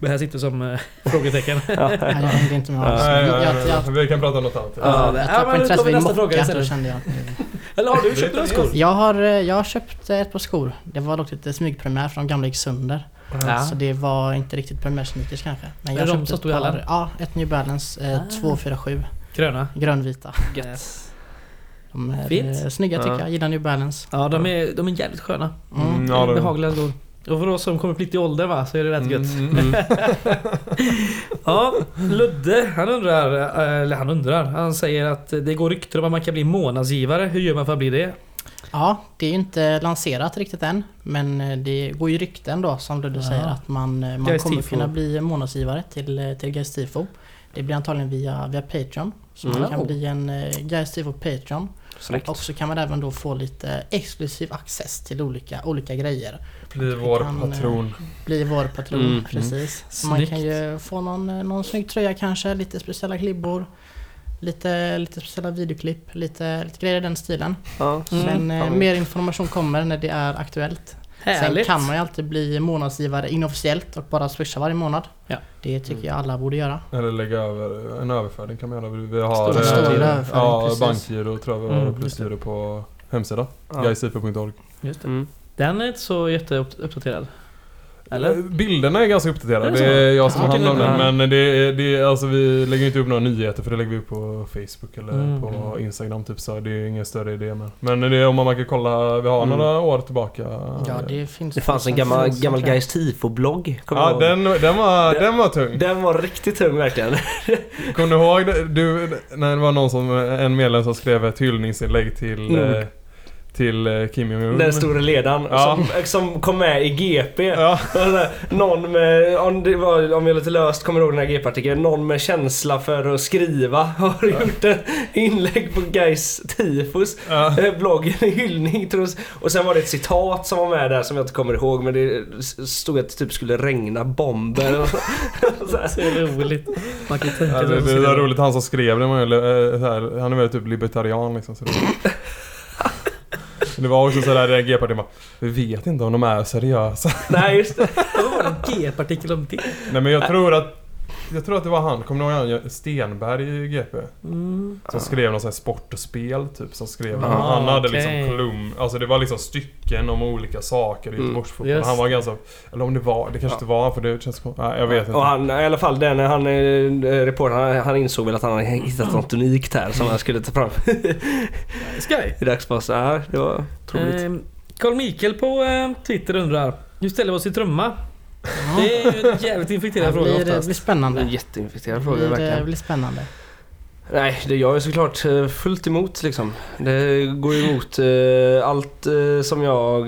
S1: Det här sitter som eh, [laughs] frågetecken.
S2: Ja. [laughs]
S4: Hängde inte med alls. Jag,
S3: nej,
S4: jag,
S3: nej, vi kan prata om något annat.
S1: Ja,
S4: jag,
S1: det-
S4: jag
S1: ja,
S4: tappade
S1: men då
S4: intresse
S1: tar vi
S4: vid mocka, då kände jag [laughs]
S1: Eller har du köpt några skor?
S4: Jag har, eh, jag har köpt ett par skor. Det var dock lite smygpremiär för de gamla gick sönder.
S1: Ja.
S4: Så det var inte riktigt premiärsneakers kanske. Men
S1: Är
S4: jag
S1: det de
S4: köpte
S1: som
S4: ett
S1: stod i
S4: par,
S1: hallen?
S4: Ja, ett New Balance eh,
S1: Ah.
S4: 247.
S1: Gröna.
S4: Grönvita.
S1: Yes.
S4: De är
S1: Fint.
S4: eh, snygga tycker
S2: Ja.
S4: jag. Gillar New Balance.
S1: Ja, de är, de är jävligt sköna.
S4: Mm.
S3: Mm, ja, det-
S1: Behagliga skor. Och för oss som kommer upp lite i ålder va, så är det rätt gött.
S3: Mm, mm. [laughs]
S1: Ja, Ludde, han undrar, eh, eller han undrar, han säger att det går rykten om att man kan bli månadsgivare. Hur gör man för att bli det?
S4: Ja, det är ju inte lanserat riktigt än. Men eh, det går ju rykten då som Ludde
S1: Ja.
S4: säger att man, eh, man kommer
S1: Tifo.
S4: kunna bli månadsgivare till, till Guys Tifo. Det blir antagligen via, via Patreon. Så man
S1: Mm.
S4: kan bli en Guys Tifo Patreon.
S2: Snyggt.
S4: Och så kan man även då få lite exklusiv access till olika, olika grejer.
S3: Bli vår
S4: kan, eh,
S3: patron.
S4: Bli vår patron,
S2: Mm.
S4: precis. Så man kan ju få någon, eh, någon snygg tröja kanske, lite speciella klibbor. Lite, lite speciella videoklipp, lite, lite grejer i den stilen.
S2: Ja.
S1: Mm.
S4: Men eh,
S2: Ja.
S4: mer information kommer när det är aktuellt.
S1: Härligt!
S4: Sen kan man ju alltid bli månadsgivare inofficiellt och bara swisha varje månad.
S1: Ja.
S4: Det tycker jag alla borde göra.
S3: Eller lägga över en överföring kan man göra. Vi har
S1: Stor-
S3: eh,
S4: stor överföring,
S3: ja,
S4: precis.
S3: bankgiro tror jag vi har
S1: Mm,
S3: plus
S1: just det.
S3: giro på hemsidan.
S2: Ja.
S1: Just det.
S2: Mm.
S1: Den är inte så jätteuppdaterad. Eller?
S3: Eh, Bilderna är ganska uppdaterade.
S1: Är det
S3: är jag som har hand om den. Men det är, det är, alltså vi lägger inte upp några nyheter för det lägger vi upp på Facebook eller
S1: Mm.
S3: på Instagram typ så det är ingen större idé men. Men det är om man kan kolla, vi har
S2: Mm.
S3: några år tillbaka.
S4: Ja, det finns...
S2: Det fanns en gammal,
S4: finns
S2: gammal. Guys Tifo-blogg.
S3: Ja
S2: ihåg.
S3: den, den, var,
S2: Den-
S3: den var tung.
S2: Den var riktigt tung verkligen.
S3: Kommer du ihåg det? du, när det var någon som, en medlem som skrev ett hyllningsinlägg till,
S2: Mm.
S3: Till eh, Kim Jong-Un?
S2: Den store ledaren
S3: Ja.
S2: som, som kom med i GP.
S3: Ja,
S2: Och så där, Någon med, om det var, om jag lite löst kommer ihåg den här GP-artikeln, någon med känsla för att skriva [laughs] har gjort ett inlägg på Guys Tifos
S3: ja.
S2: eh, blogg, en hyllning tror jag. Och sen var det ett citat som var med där som jag inte kommer ihåg men det stod att det typ skulle regna bomber. [laughs] Så
S1: roligt. Man kan tänka
S3: Ja,
S1: sig
S3: det, det
S1: som
S3: var roligt, han som skrev det, var ju, eh, så här, han är väl typ libertarian liksom. Så det, [laughs] Det var också sådär bara Vi vet inte om de är seriösa.
S2: Nej, just det.
S1: Vad var det en G-partikel om det?
S3: Nej men jag tror att jag tror att det var han, kommer ni ihåg han Stenberg i GP?
S1: Mm.
S3: Som skrev någon sån här sport och spel typ. Som skrev,
S1: Ah,
S3: han hade
S1: okej.
S3: liksom kolumn, alltså det var liksom stycken om olika saker i
S2: Mm,
S3: Göteborgsfotboll.
S1: just
S3: Han var ganska, eller om det var, det kanske
S2: Ja.
S3: inte var för det känns konstigt. Nej jag vet inte.
S2: Och han, i alla fall den, han, eh, reportern, han, han insåg väl att han hade hittat något unikt här som han skulle ta fram [laughs]
S1: Sky.
S2: i dagspassen. Ja, det var otroligt.
S1: Ehm, Carl Mikael på eh, Twitter undrar Hur ställer vi oss i trumma? Det är ju en jävligt infekterad
S4: Det
S1: fråga
S4: blir, det
S1: oftast.
S4: blir
S2: Det är
S4: spännande.
S2: en jätteinfekterad
S4: Det
S2: fråga
S4: blir, det
S2: verkligen.
S4: blir spännande.
S2: Nej, det jag är såklart eh, fullt emot liksom. Det går emot eh, allt eh, som jag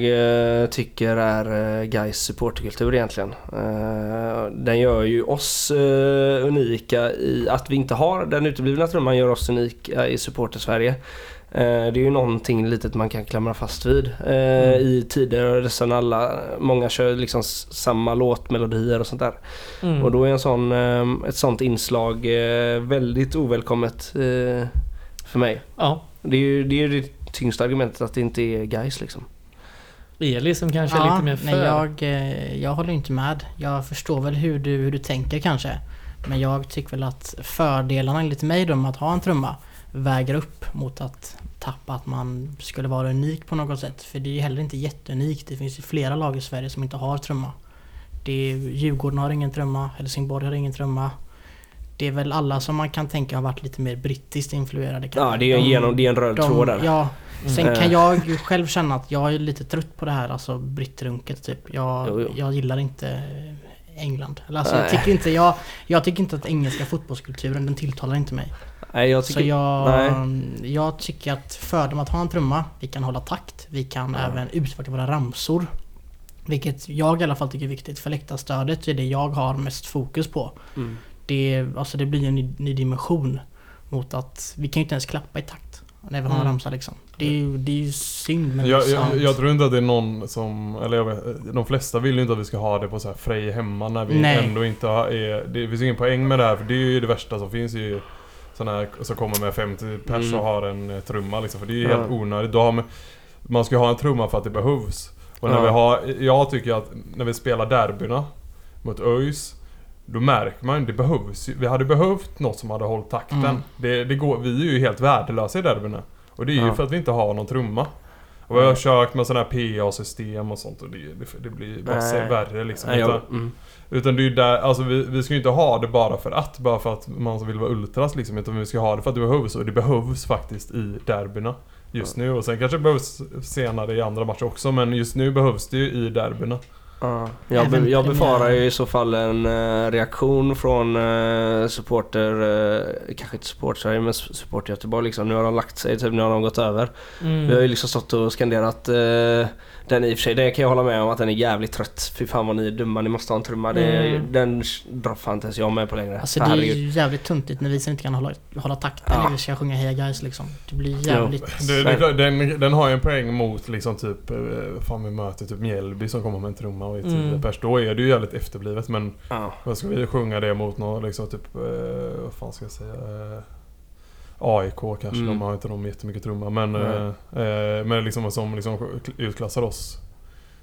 S2: eh, tycker är eh, Gais supporterkultur egentligen. Eh, den gör ju oss eh, unika i att vi inte har den uteblivna trumman gör oss unika i supporter-Sverige. Eh, det är ju någonting litet man kan klamra fast vid eh,
S1: Mm.
S2: i tider sen alla, många kör liksom samma låtmelodier och sånt där.
S1: Mm.
S2: Och då är en sån, eh, ett sånt inslag väldigt ovälkommet för mig.
S1: Ja.
S2: Det är ju det, är det tyngsta argumentet att det inte är guys liksom.
S1: Eli som kanske är
S4: Ja,
S1: lite mer för.
S4: nej, jag, jag håller inte med. Jag förstår väl hur du, hur du tänker kanske. Men jag tycker väl att fördelarna enligt mig då med att ha en trumma väger upp mot att tappa att man skulle vara unik på något sätt. För det är ju heller inte jätteunikt. Det finns ju flera lag i Sverige som inte har trumma. Det är, Djurgården har ingen trumma, Helsingborg har ingen trumma. Det är väl alla som man kan tänka har varit lite mer brittiskt influerade. kanske.
S2: Ja, det är en,
S4: De-
S2: genom, det är en röd
S4: de-
S2: tråd där.
S4: Ja, sen
S2: Mm.
S4: kan jag ju själv känna att jag är lite trött på det här, alltså brittrunket typ. Jag,
S2: Jo, jo.
S4: jag gillar inte England. Alltså, jag, tycker inte, jag, jag tycker inte att engelska fotbollskulturen, den tilltalar inte mig.
S2: Nej, jag
S4: Så
S2: tycker...
S4: jag,
S2: nej.
S4: jag tycker att fördom att ha en trumma, vi kan hålla takt, vi kan
S2: Ja.
S4: även utveckla våra ramsor. Vilket jag i alla fall tycker är viktigt, för läktarstödet är det jag har mest fokus på.
S2: Mm.
S4: Det, alltså det blir en ny, ny dimension mot att vi kan ju inte ens klappa i takt när vi har en
S1: Mm.
S4: ramsa liksom. Det är ju, det är ju synd men
S3: Jag, jag, jag tror inte att det är någon som, eller jag vet, de flesta vill ju inte att vi ska ha det på så här Frej hemma när vi
S4: Nej.
S3: ändå inte har, är, det finns ingen poäng med det här för det är ju det värsta som finns ju Sådana här som kommer med 50 pers
S2: Mm.
S3: och har en eh, trumma liksom, för det är ju
S2: Ja.
S3: helt onödigt. Då har man, man ska ha en trumma för att det behövs. Och när
S2: Ja.
S3: vi har, jag tycker att när vi spelar derbyna mot ÖIS då märker man det behövs ju. Vi hade behövt något som hade hållit takten.
S4: Mm.
S3: Det, det går, vi är ju helt värdelösa i derbyna. Och det är ju
S2: Ja.
S3: för att vi inte har någon trumma. Och vi har försökt med sådana här PA-system och sånt och det, det, det blir bara
S2: Nej.
S3: värre liksom.
S2: Nej,
S3: utan,
S2: mm.
S3: utan det är ju där, alltså vi, vi ska ju inte ha det bara för att, bara för att man vill vara ultras liksom. Utan vi ska ha det för att det behövs och det behövs faktiskt i derbyna. Just nu och sen kanske det behövs senare i andra matcher också men just nu behövs det ju i derbyna.
S2: Ja, jag, be, jag befarar ju i så fall en eh, reaktion från uh, supporter, eh, kanske inte support Sverige men supporter Göteborg liksom. Nu har de lagt sig, typ nu har de gått över.
S1: Mm.
S2: Vi har ju liksom stått och skanderat den i och för sig, den kan jag hålla med om att den är jävligt trött. Fy fan vad ni är dumma, ni måste ha en trumma. Det,
S1: Mm.
S2: Den drar fan inte ens jag med på längre.
S4: Alltså det är ju jävligt tuntigt när vi sen inte kan hålla, hålla takten
S2: Ja.
S4: när vi ska sjunga Heja Guys liksom. Det blir jävligt...
S3: Det, det, klart, den, den har ju en poäng mot liksom typ, eh, fan vi möter typ Mjällby som kommer med en trumma och är 10
S1: Mm.
S3: pers. Då är det ju jävligt efterblivet men
S2: Ja.
S3: vad ska vi sjunga det mot någon liksom typ, eh, vad fan ska jag säga? AIK kanske,
S2: Mm.
S3: de har inte de jättemycket trumma men,
S2: Nej.
S3: eh, men liksom som liksom utklassar oss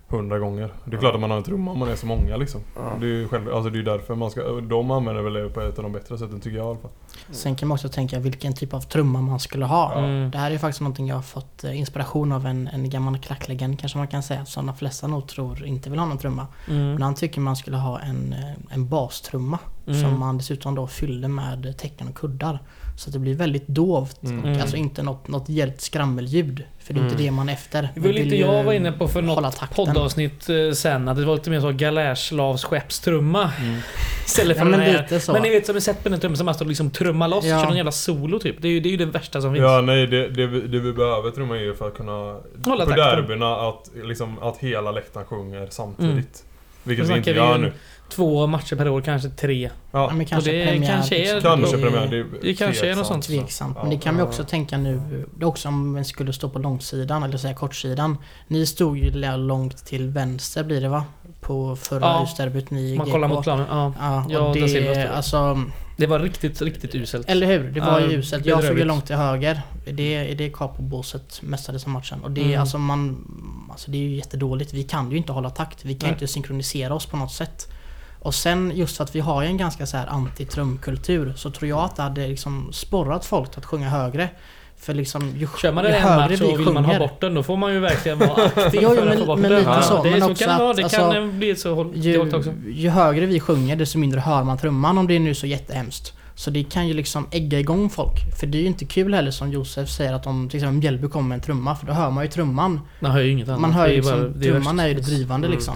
S3: hundra gånger. Det är klart att man har en trumma om man är så många liksom.
S2: Ja.
S3: Det är ju själv, alltså det är därför man ska, de använder väl det på ett av de bättre sätten tycker jag i alla fall.
S4: Sen kan man också tänka vilken typ av trumma man skulle ha.
S1: Mm.
S4: Det här är faktiskt någonting jag har fått eh, inspiration av en, en gammal klacklegend kanske man kan säga. Som de flesta nog tror inte vill ha någon trumma.
S1: Mm.
S4: Men han tycker man skulle ha en, eh, en bastrumma.
S1: Mm.
S4: Som man dessutom då fyllde med tecken och kuddar. Så att det blir väldigt dovt.
S3: Mm.
S4: Och
S1: Mm.
S4: Alltså inte något, något hjält skrammelljud. För det är inte
S2: Mm.
S4: det man är efter.
S1: Det
S4: Man
S1: var
S4: vill
S1: lite jag var inne på för något
S4: takten.
S1: poddavsnitt eh, sen. Att det var lite mer så galärslavs skeppstrumma. [laughs] Istället
S4: Ja
S1: för
S4: men
S1: den här.
S4: lite så.
S1: Men ni vet som ni sett på den trumman som man står liksom trumma loss.
S4: Ja.
S1: Kör någon jävla solo typ. Det är ju det, är ju det värsta som finns.
S3: Ja nej det, det, vi, det vi behöver trumma är ju för att kunna
S1: Hålla
S3: På derbyna att, liksom, att hela läktaren sjunger samtidigt. Vilket
S1: Nu
S3: vi inte gör
S1: ju
S3: nu.
S1: Två matcher per år, kanske tre.
S4: Ja,
S3: Ja,
S4: men kanske
S1: det
S4: premiär,
S1: kanske är-
S4: liksom.
S3: kanske
S4: Det-
S3: premiär. Det, är
S1: det kanske är något sånt.
S4: Tveksamt. Men det kan vi också tänka nu. Det är också om man skulle stå på långsidan, eller säga kortsidan. Ni stod ju långt till vänster blir det va? På förra
S1: Ja.
S4: husderbyt ni
S1: Man kollar mot planen. Ja.
S4: Ja,
S1: Ja,
S4: och det, alltså,
S1: Det var riktigt, riktigt uselt.
S4: Eller hur? Det var
S1: Ja,
S4: ju uselt. Jag stod ju långt till höger. Det, det är Capo-båset mestadels av matchen. Och det är
S1: Mm.
S4: alltså man... Alltså det är ju jättedåligt. Vi kan ju inte hålla takt. Vi kan ju
S1: Nej.
S4: inte synkronisera oss på något sätt. Och sen just för att vi har ju en ganska så här anti-trumkultur så tror jag att det hade liksom sporrat folk att sjunga högre. För liksom ju,
S1: Kör man det en match och vill man ha bort den då får man ju verkligen vara [laughs] aktiv
S4: Jo, jo,
S1: för att
S4: men-
S1: få bort
S4: men
S1: den.
S4: lite
S2: så,
S1: det,
S4: men
S1: så
S4: också
S1: kan det vara.
S4: att,
S1: Det
S4: alltså,
S1: kan bli så håll-
S4: ju,
S1: också.
S4: ju högre vi sjunger desto mindre hör man trumman om det är nu så jättehemskt. Så det kan ju liksom ägga igång folk. För det är ju inte kul heller som Josef säger att om till exempel Mjällby kommer med en trumma för då hör man ju trumman.
S1: Man hör ju inget annat.
S4: Man hör ju
S1: är bara-
S4: liksom,
S1: är
S4: trumman är ju det drivande
S2: Mm.
S4: liksom.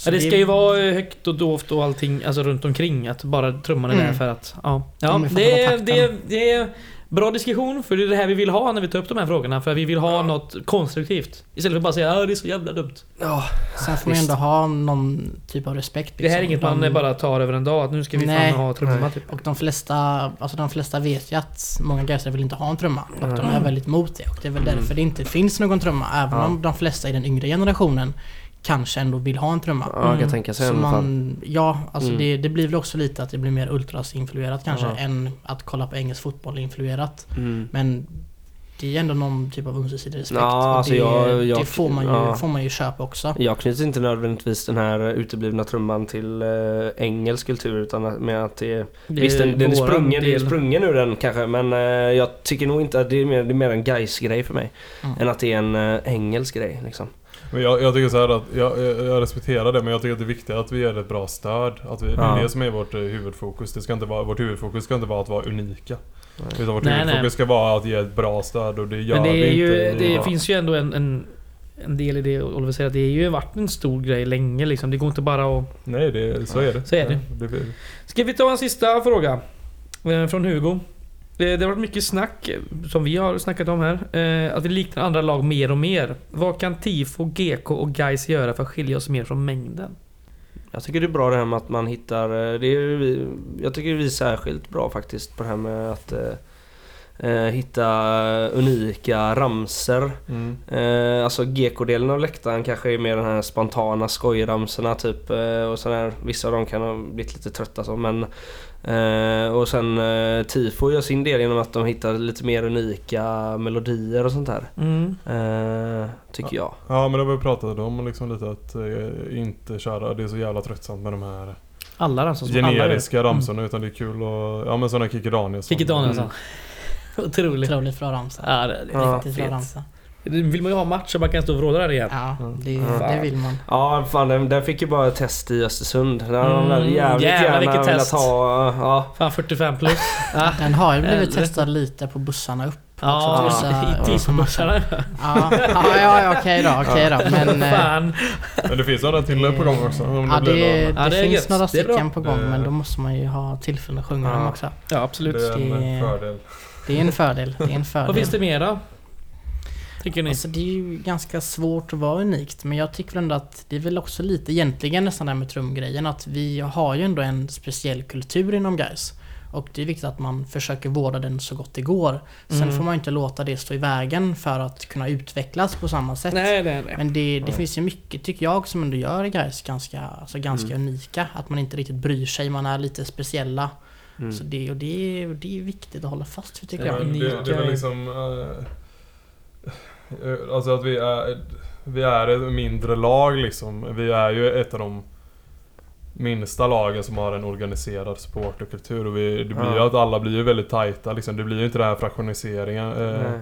S4: Så
S1: Ja, det ska ju vara eh, högt och dovt och allting alltså runt omkring. Att bara trumman är där
S4: Mm.
S1: för att... Ja,
S4: Ja,
S1: ja det, är, det, är, det är bra diskussion för det är det här vi vill ha när vi tar upp de här frågorna. För vi vill ha något konstruktivt. Istället för att bara säga att det är så jävla dumt.
S2: Ja,
S4: Sen får man ändå ha någon typ av respekt.
S1: Det här är
S4: liksom.
S1: inget man
S4: De-
S1: bara tar över en dag. Att nu ska vi
S4: Nej.
S1: fan ha trumma typ.
S4: Och de flesta, alltså de flesta vet ju att många gaisare vill inte ha en trumma. Och de är
S1: Mm.
S4: väldigt mot det. Och det är väl
S2: Mm.
S4: därför det inte finns någon trumma. Även
S2: Ja.
S4: om de flesta i den yngre generationen kanske ändå vill ha en trumma.
S2: ja jag
S1: Mm.
S2: kan tänka sig i
S4: Så
S2: alla fall.
S4: man, ja, alltså
S2: Mm.
S4: det, det blir väl också lite att det blir mer ultras-influerat kanske
S2: Ja.
S4: än att kolla på engelsk fotboll influerat.
S2: Mm.
S4: Men det är ändå någon typ av ömsesidig respekt.
S2: Ja, alltså
S4: det,
S2: jag- jag-
S4: det får, man ju,
S2: ja.
S4: får man ju köpa också.
S2: Jag knyter inte nödvändigtvis den här uteblivna trumman till eh, engelsk kultur utan med att det
S1: Det
S2: Visst den, den är sprungen, det är
S1: del.
S2: sprungen ur den kanske men eh, jag tycker nog inte att det är mer, det är mer en guys grej för mig.
S4: Mm.
S2: Än att det är en uh, engelsk grej liksom.
S3: Men jag, jag tycker så här att jag, jag, respekterar det men jag tycker att det är viktigt att vi ger ett bra stöd. Att vi, Det
S2: Ja.
S3: är det som är vårt eh, huvudfokus. Det ska inte vara, vårt huvudfokus ska inte vara att vara unika.
S2: Nej.
S3: Utan vårt
S1: Nej,
S3: huvudfokus
S1: nej.
S3: ska vara att ge ett bra stöd och det gör
S1: Men det
S3: vi
S1: är ju...
S3: inte.
S1: Det
S3: Ja.
S1: finns ju ändå en, en, en del i det Oliver säger. Att det har ju varit en stor grej länge liksom. Det går inte bara att...
S3: Nej, det, så är det.
S1: Så är det.
S3: Ja, det
S1: Ska vi ta en sista fråga? Eh, Från Hugo. Det, det har varit mycket snack, som vi har snackat om här, eh, att vi liknar andra lag mer och mer. Vad kan TIFO, GK och Guys göra för att skilja oss mer från mängden?
S2: Jag tycker det är bra det här med att man hittar, eh, det är vi, jag tycker vi är särskilt bra faktiskt på det här med att eh, eh, hitta unika ramser.
S3: mm.
S2: Eh, alltså GK-delen av läktaren kanske är mer den här spontana skojramsorna typ. Och sån här, vissa av dem kan ha blivit lite trötta så men... Eh, och sen eh, Tifo gör sin del genom att de hittar lite mer unika melodier och sånt där.
S1: Mm.
S2: Eh, tycker jag.
S3: Ja men det har vi pratat om liksom lite att eh, inte köra, det är så jävla tröttsamt med de här
S1: Alla ramsor alla
S3: generiska
S1: gör.
S3: ramsorna utan det är kul och, ja men sådana Kikki Danielsson.
S1: Kikki Danielsson.
S2: Mm. [laughs]
S1: Otroligt.
S4: Otroligt bra ramsa.
S1: Ja, det,
S2: Ja.
S4: Riktigt bra
S2: fet.
S4: ramsa.
S1: Det vill man ju ha match så man kan stå och vråla där igen.
S4: Ja, det,
S2: Ja.
S4: det vill man.
S2: Ja fan den, den fick ju bara ett test i Östersund. Den har de
S1: Mm,
S2: jävligt
S1: jävlar,
S2: gärna
S1: vilket
S2: velat
S1: test.
S2: ha. Ja.
S1: Fan 45 plus. [laughs] Ja,
S4: Den har ju blivit
S1: Eller-
S4: testad lite på bussarna upp.
S1: ja
S4: också,
S1: i
S4: vissa-
S1: TIFO-bussarna.
S4: Ja, ja, ja, ja okej då, okej då. Men... eh,
S1: Fan.
S3: Men det finns några till på gång också. Om
S4: Ja, det, det,
S1: Ja, det är
S4: finns några
S1: Det
S4: stycken på gång
S3: Det-
S4: men då måste man ju ha tillfälle att sjunga
S2: Ja.
S4: dem också.
S1: Ja absolut.
S3: det är en
S4: Det-
S3: fördel.
S4: Det är en fördel. Det är en fördel.
S1: Vad finns det mer då? Tycker ni?
S4: Alltså det är ju ganska svårt att vara unikt men jag tycker ändå att det är väl också lite egentligen nästan det här med trumgrejen att vi har ju ändå en speciell kultur inom guys Och det är viktigt att man försöker vårda den så gott det går. Sen
S1: Mm.
S4: får man ju inte låta det stå i vägen för att kunna utvecklas på samma sätt.
S1: Nej, nej, nej.
S4: Men det, det
S3: Ja.
S4: finns ju mycket, tycker jag, som ändå gör guys ganska, alltså ganska unika. Att man inte riktigt bryr sig, man är lite speciella.
S2: Mm.
S4: Så det, och det, och det är viktigt att hålla fast vid tycker
S1: Ja,
S4: jag.
S3: Det, det är väl liksom... eh, alltså att vi är... Vi är ett mindre lag liksom. Vi är ju ett av de minsta lagen som har en organiserad supporterkultur. Och vi, det blir ju
S2: Ja.
S3: att alla blir ju väldigt tajta liksom. Det blir ju inte den här fraktioniseringen eh,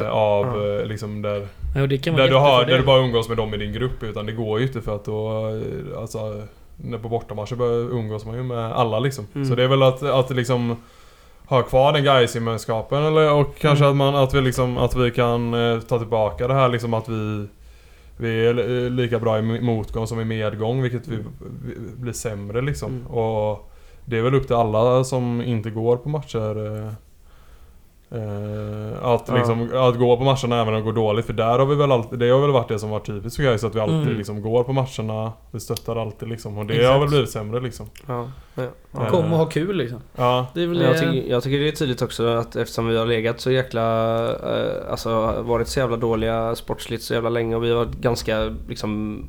S3: eh, av
S2: ja.
S3: eh, liksom där...
S1: Ja,
S3: Där du, har, där du bara umgås med dem i din grupp utan det går ju inte för att då... eh, Alltså... När på bortamatcher börjar umgås man ju med alla liksom.
S2: Mm.
S3: Så det är väl att, att liksom... Ha kvar den guys gemenskapen eller och kanske
S1: Mm.
S3: att man att vi liksom att vi kan eh, ta tillbaka det här liksom att vi Vi är eh, lika bra i motgång som i medgång vilket vi, vi blir sämre liksom.
S2: Mm.
S3: Och Det är väl upp till alla som inte går på matcher eh, att,
S2: Ja.
S3: liksom, att gå på matcherna även om det går dåligt för där har vi väl alltid, det har väl varit det som varit typiskt för guys att vi alltid
S1: Mm.
S3: liksom går på matcherna Vi stöttar alltid liksom och det
S1: Exakt.
S3: har väl blivit sämre liksom
S2: Ja. Ja. Ja.
S1: Kom och ha kul liksom.
S3: Ja,
S1: Det är väl
S2: Jag
S1: det.
S2: tycker, jag tycker det är tydligt också att eftersom vi har legat så jäkla... Eh, alltså varit så jävla dåliga sportsligt så jävla länge och vi har varit ganska liksom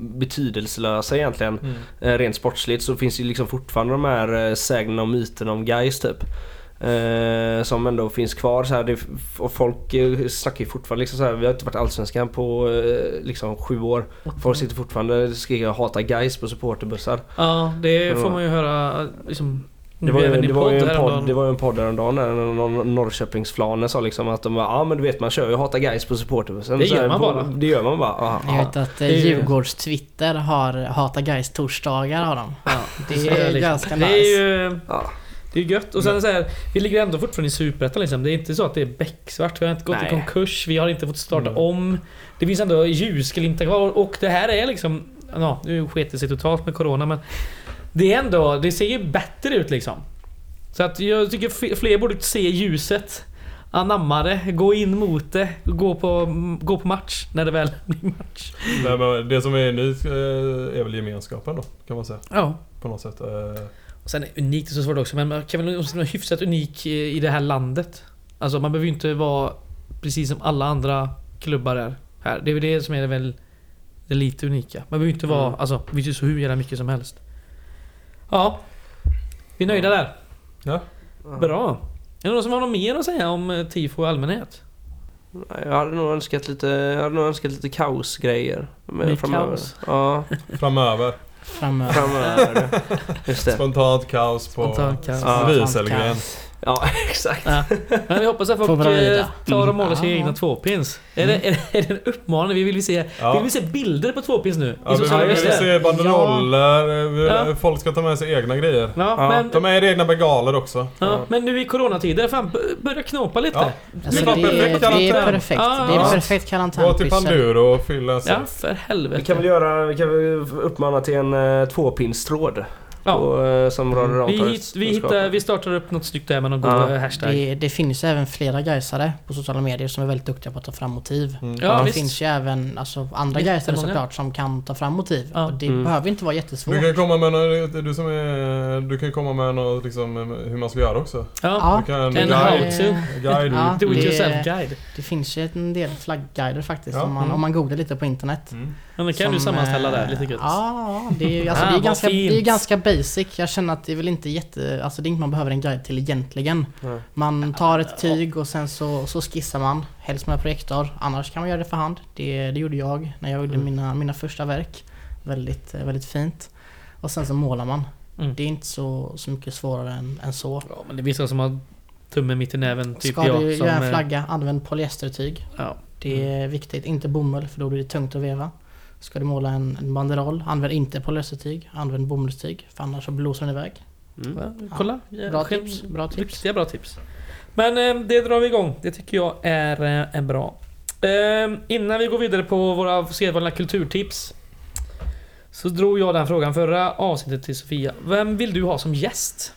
S2: betydelselösa egentligen.
S1: Mm.
S2: Eh, rent sportsligt så finns ju liksom fortfarande de här eh, sägnerna och myterna om guys typ. Eh, som ändå finns kvar så här. Det, och folk eh, snackar ju fortfarande liksom så här. Vi har inte varit allsvenskan på eh, liksom sju år. Folk sitter fortfarande och skriker hata guys på supporterbussar.
S1: Ja, det får man ju höra liksom...
S2: Det var, ju, det, var ju en podd, det var ju en podd häromdagen där någon Norrköpingsflane sa liksom att de bara, ja men du vet man kör ju hata guys på supporterbussen.
S1: Det gör
S2: här,
S1: man bara.
S2: Det gör man bara. Ja,
S4: Jag
S2: ja.
S4: vet att
S1: Det
S4: eh,
S1: är ju-
S4: Djurgårds Twitter har Hata Guys torsdagar har de.
S1: Ja,
S4: Det är
S1: liksom-
S4: ganska
S1: Det
S4: nice.
S1: är ju...
S2: Ja.
S1: Det är gött. Och sen så här, vi ligger ändå fortfarande i Superettan liksom. Det är inte så att det är becksvart. Vi har inte gått
S2: Nej.
S1: i konkurs. Vi har inte fått starta
S3: Mm.
S1: om. Det finns ändå ljusglimtar kvar. Och det här är liksom... Ja, nu sket det sig totalt med Corona men... Det är ändå... Det ser ju bättre ut liksom. Så att jag tycker fler borde se ljuset. Anamma det, gå in mot det, gå på, gå på match när det väl [laughs] blir match.
S3: Nej, men det som är unikt eh, är väl gemenskapen då, kan man säga.
S1: Ja.
S3: På något sätt. Eh,
S1: Och Sen är unikt är så svårt också, men man kan väl vara hyfsat unik i i det här landet. Alltså man behöver ju inte vara precis som alla andra klubbar är här. Det är väl det som är väl det lite unika. Man behöver ju inte vara,
S2: Mm.
S1: alltså det finns ju så hur jävla mycket som helst. Ja. Vi är nöjda där.
S3: Ja.
S1: Bra. Är det någon som har något mer att säga om eh, tifo i allmänhet?
S2: Nej, Jag hade nog önskat lite, jag hade nog önskat lite kaosgrejer. med framöver.
S1: kaos?
S2: Ja,
S3: framöver.
S4: Framöver.
S2: framöver. Just det.
S3: Spontant kaos på
S1: Spontant kaos.
S2: Ja.
S3: Wieselgren.
S2: Ja, [laughs] exakt.
S1: Ja. Men vi hoppas att folk eh, tar och målar
S4: Mm.
S1: sina
S4: Ja.
S1: egna tvåpins. Är, det, är, det, är det en uppmaning? Vi vill se,
S3: Ja.
S1: vill vi se bilder på tvåpins nu?
S3: Ja, vi vill, vi vill se banderoller, vi-
S1: Ja.
S3: folk ska ta med sig egna grejer.
S1: Ja,
S2: Ja.
S1: men,
S3: Ta med er egna bengaler också.
S1: ja, men nu i coronatider, fan börja knåpa lite.
S3: Ja.
S4: Alltså,
S3: Det
S4: det,
S3: perfekt
S4: det är
S3: karantän.
S4: perfekt.
S1: Ja.
S4: Det är perfekt
S3: Gå till. Panduro och fylla en
S1: Ja, för helvete.
S2: Vi kan väl göra, vi kan väl uppmana till en uh, tvåpinstråd.
S1: Ja.
S2: På, eh, som Radio
S1: vi,
S2: Rantorget
S1: hit, vi, hittar, vi startar upp något snyggt där med någon
S2: Ja.
S1: god hashtag.
S4: Det, det finns ju även flera gaisare på sociala medier som är väldigt duktiga på att ta fram motiv.
S3: Mm.
S1: Ja,
S4: det
S1: visst.
S4: finns ju även alltså, andra gaisare såklart som kan ta fram motiv.
S1: Ja.
S4: Och det
S2: Mm.
S4: behöver inte vara jättesvårt.
S3: Du kan komma med något, du som är, du kan komma med något liksom hur man ska göra också.
S1: Ja.
S4: Ja,
S3: Du kan
S1: En
S3: guide,
S1: how-to.
S4: Ja. [laughs]
S1: Do it
S4: det-
S1: yourself guide.
S4: Det finns ju en del flaggguider faktiskt
S3: Ja.
S4: om, man,
S1: Mm.
S4: om man googlar lite på internet.
S3: Mm.
S1: Men det kan du
S4: Som,
S1: sammanställa där
S4: eh,
S1: lite gött.
S4: Ja, det är, alltså,
S1: Ah,
S4: det är, ganska, det är ganska basic. Jag känner att det är väl inte jätte... Alltså det är inget man behöver en guide till egentligen.
S2: Nej.
S4: Man tar ett tyg och sen så, så skissar man. Helst med projektor. Annars kan man göra det för hand. Det, det gjorde jag när jag gjorde
S2: Mm.
S4: mina, mina första verk. Väldigt, eh, väldigt fint. Och sen så målar man.
S1: Mm.
S4: Det är inte så, så mycket svårare än, än så.
S1: Ja, men det är vissa som har tummen mitt i näven, typ
S4: Ska
S1: jag.
S4: du göra en
S1: eh,
S4: flagga, använd polyestertyg.
S1: Ja.
S4: Det är viktigt. Inte bomull för då blir det tungt att veva. Ska du måla en, en banderoll, använd inte polyestertyg. Använd bomullstyg. För annars så blåser den iväg.
S2: Mm.
S1: Ja, Kolla. Ja,
S4: Bra tips. Bra tips.
S1: Riktiga bra tips. Men eh, det drar vi igång. Det tycker jag är, eh, är bra. Eh, innan vi går vidare på våra sedvanliga kulturtips. Så drog jag den frågan förra avsnittet till Sofia. Vem vill du ha som gäst?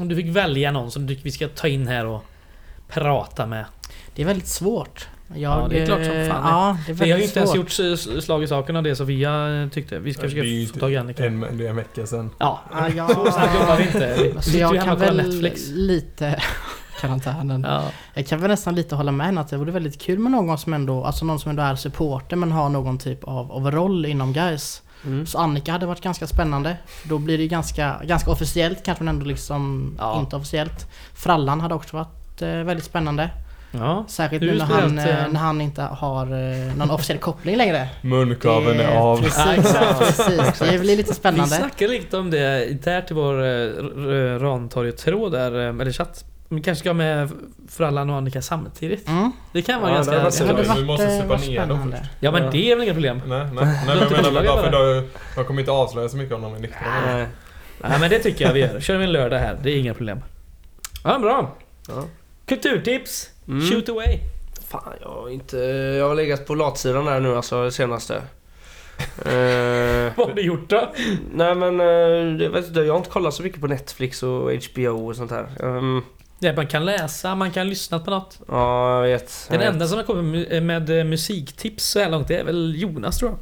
S1: Om du fick välja någon som du tycker vi ska ta in här och prata med.
S4: Det är väldigt svårt. Jag,
S1: Ja, det är klart som
S4: eh,
S1: fan.
S4: Ja, det är
S1: Vi har ju inte ens gjort slag i saken av det Sofia eh, tyckte. Vi ska försöka få tag i Annika.
S3: En, det är en vecka sedan.
S1: Ja,
S4: Ja, jag-
S1: så snabbt jobbar vi inte. [laughs] Vi
S4: Alltså
S1: ju
S4: jag kan väl
S1: Netflix.
S4: lite... [laughs] karantänen.
S1: Ja.
S4: Jag kan väl nästan lite hålla med henne att det vore väldigt kul med någon som ändå, alltså någon som ändå är supporter men har någon typ av, av roll inom guys.
S2: Mm.
S4: Så Annika hade varit ganska spännande. Då blir det ju ganska, ganska officiellt kanske men ändå liksom
S1: Ja.
S4: inte officiellt. Frallan hade också varit eh, väldigt spännande.
S1: Ja.
S4: Särskilt nu när han, eh,
S1: eh,
S4: när han inte har eh, någon officiell koppling längre.
S3: Munkaveln är av.
S4: Precis,
S1: Ja, exakt.
S4: precis. Det blir lite
S1: Vi
S4: spännande.
S1: snackade lite om det där till vår uh, Rantorget-tråd där, eh, eller chatt. Vi kanske ska ha med Frallan och Annika samtidigt.
S4: Mm.
S1: Det kan vara
S2: Ja,
S1: ganska...
S2: det hade varit
S3: Vi måste
S4: eh,
S3: supa ner dem
S4: spännande.
S3: först.
S1: Ja men det är väl inga problem.
S3: Nej, nej, nej men jag menar bara för de, de kommer inte avslöja så mycket om de är nyktra.
S2: Nej.
S1: Nej men det tycker jag vi gör. Kör vi en lördag här, det är inga problem. Ja, bra.
S2: Ja.
S1: Kulturtips!
S2: Mm.
S1: Shoot away!
S2: Fan, jag har inte... Jag har legat på latsidan där nu alltså det senaste. [laughs] Eh,
S1: Vad har du gjort då?
S2: nej men, eh, jag vet inte, jag har inte kollat så mycket på Netflix och HBO och sånt här. Um,
S1: Ja, man kan läsa, man kan lyssna på något.
S2: ja, jag vet.
S1: Den
S2: jag vet.
S1: enda som har kommit med, med eh, musiktips så här långt, det är väl Jonas tror jag.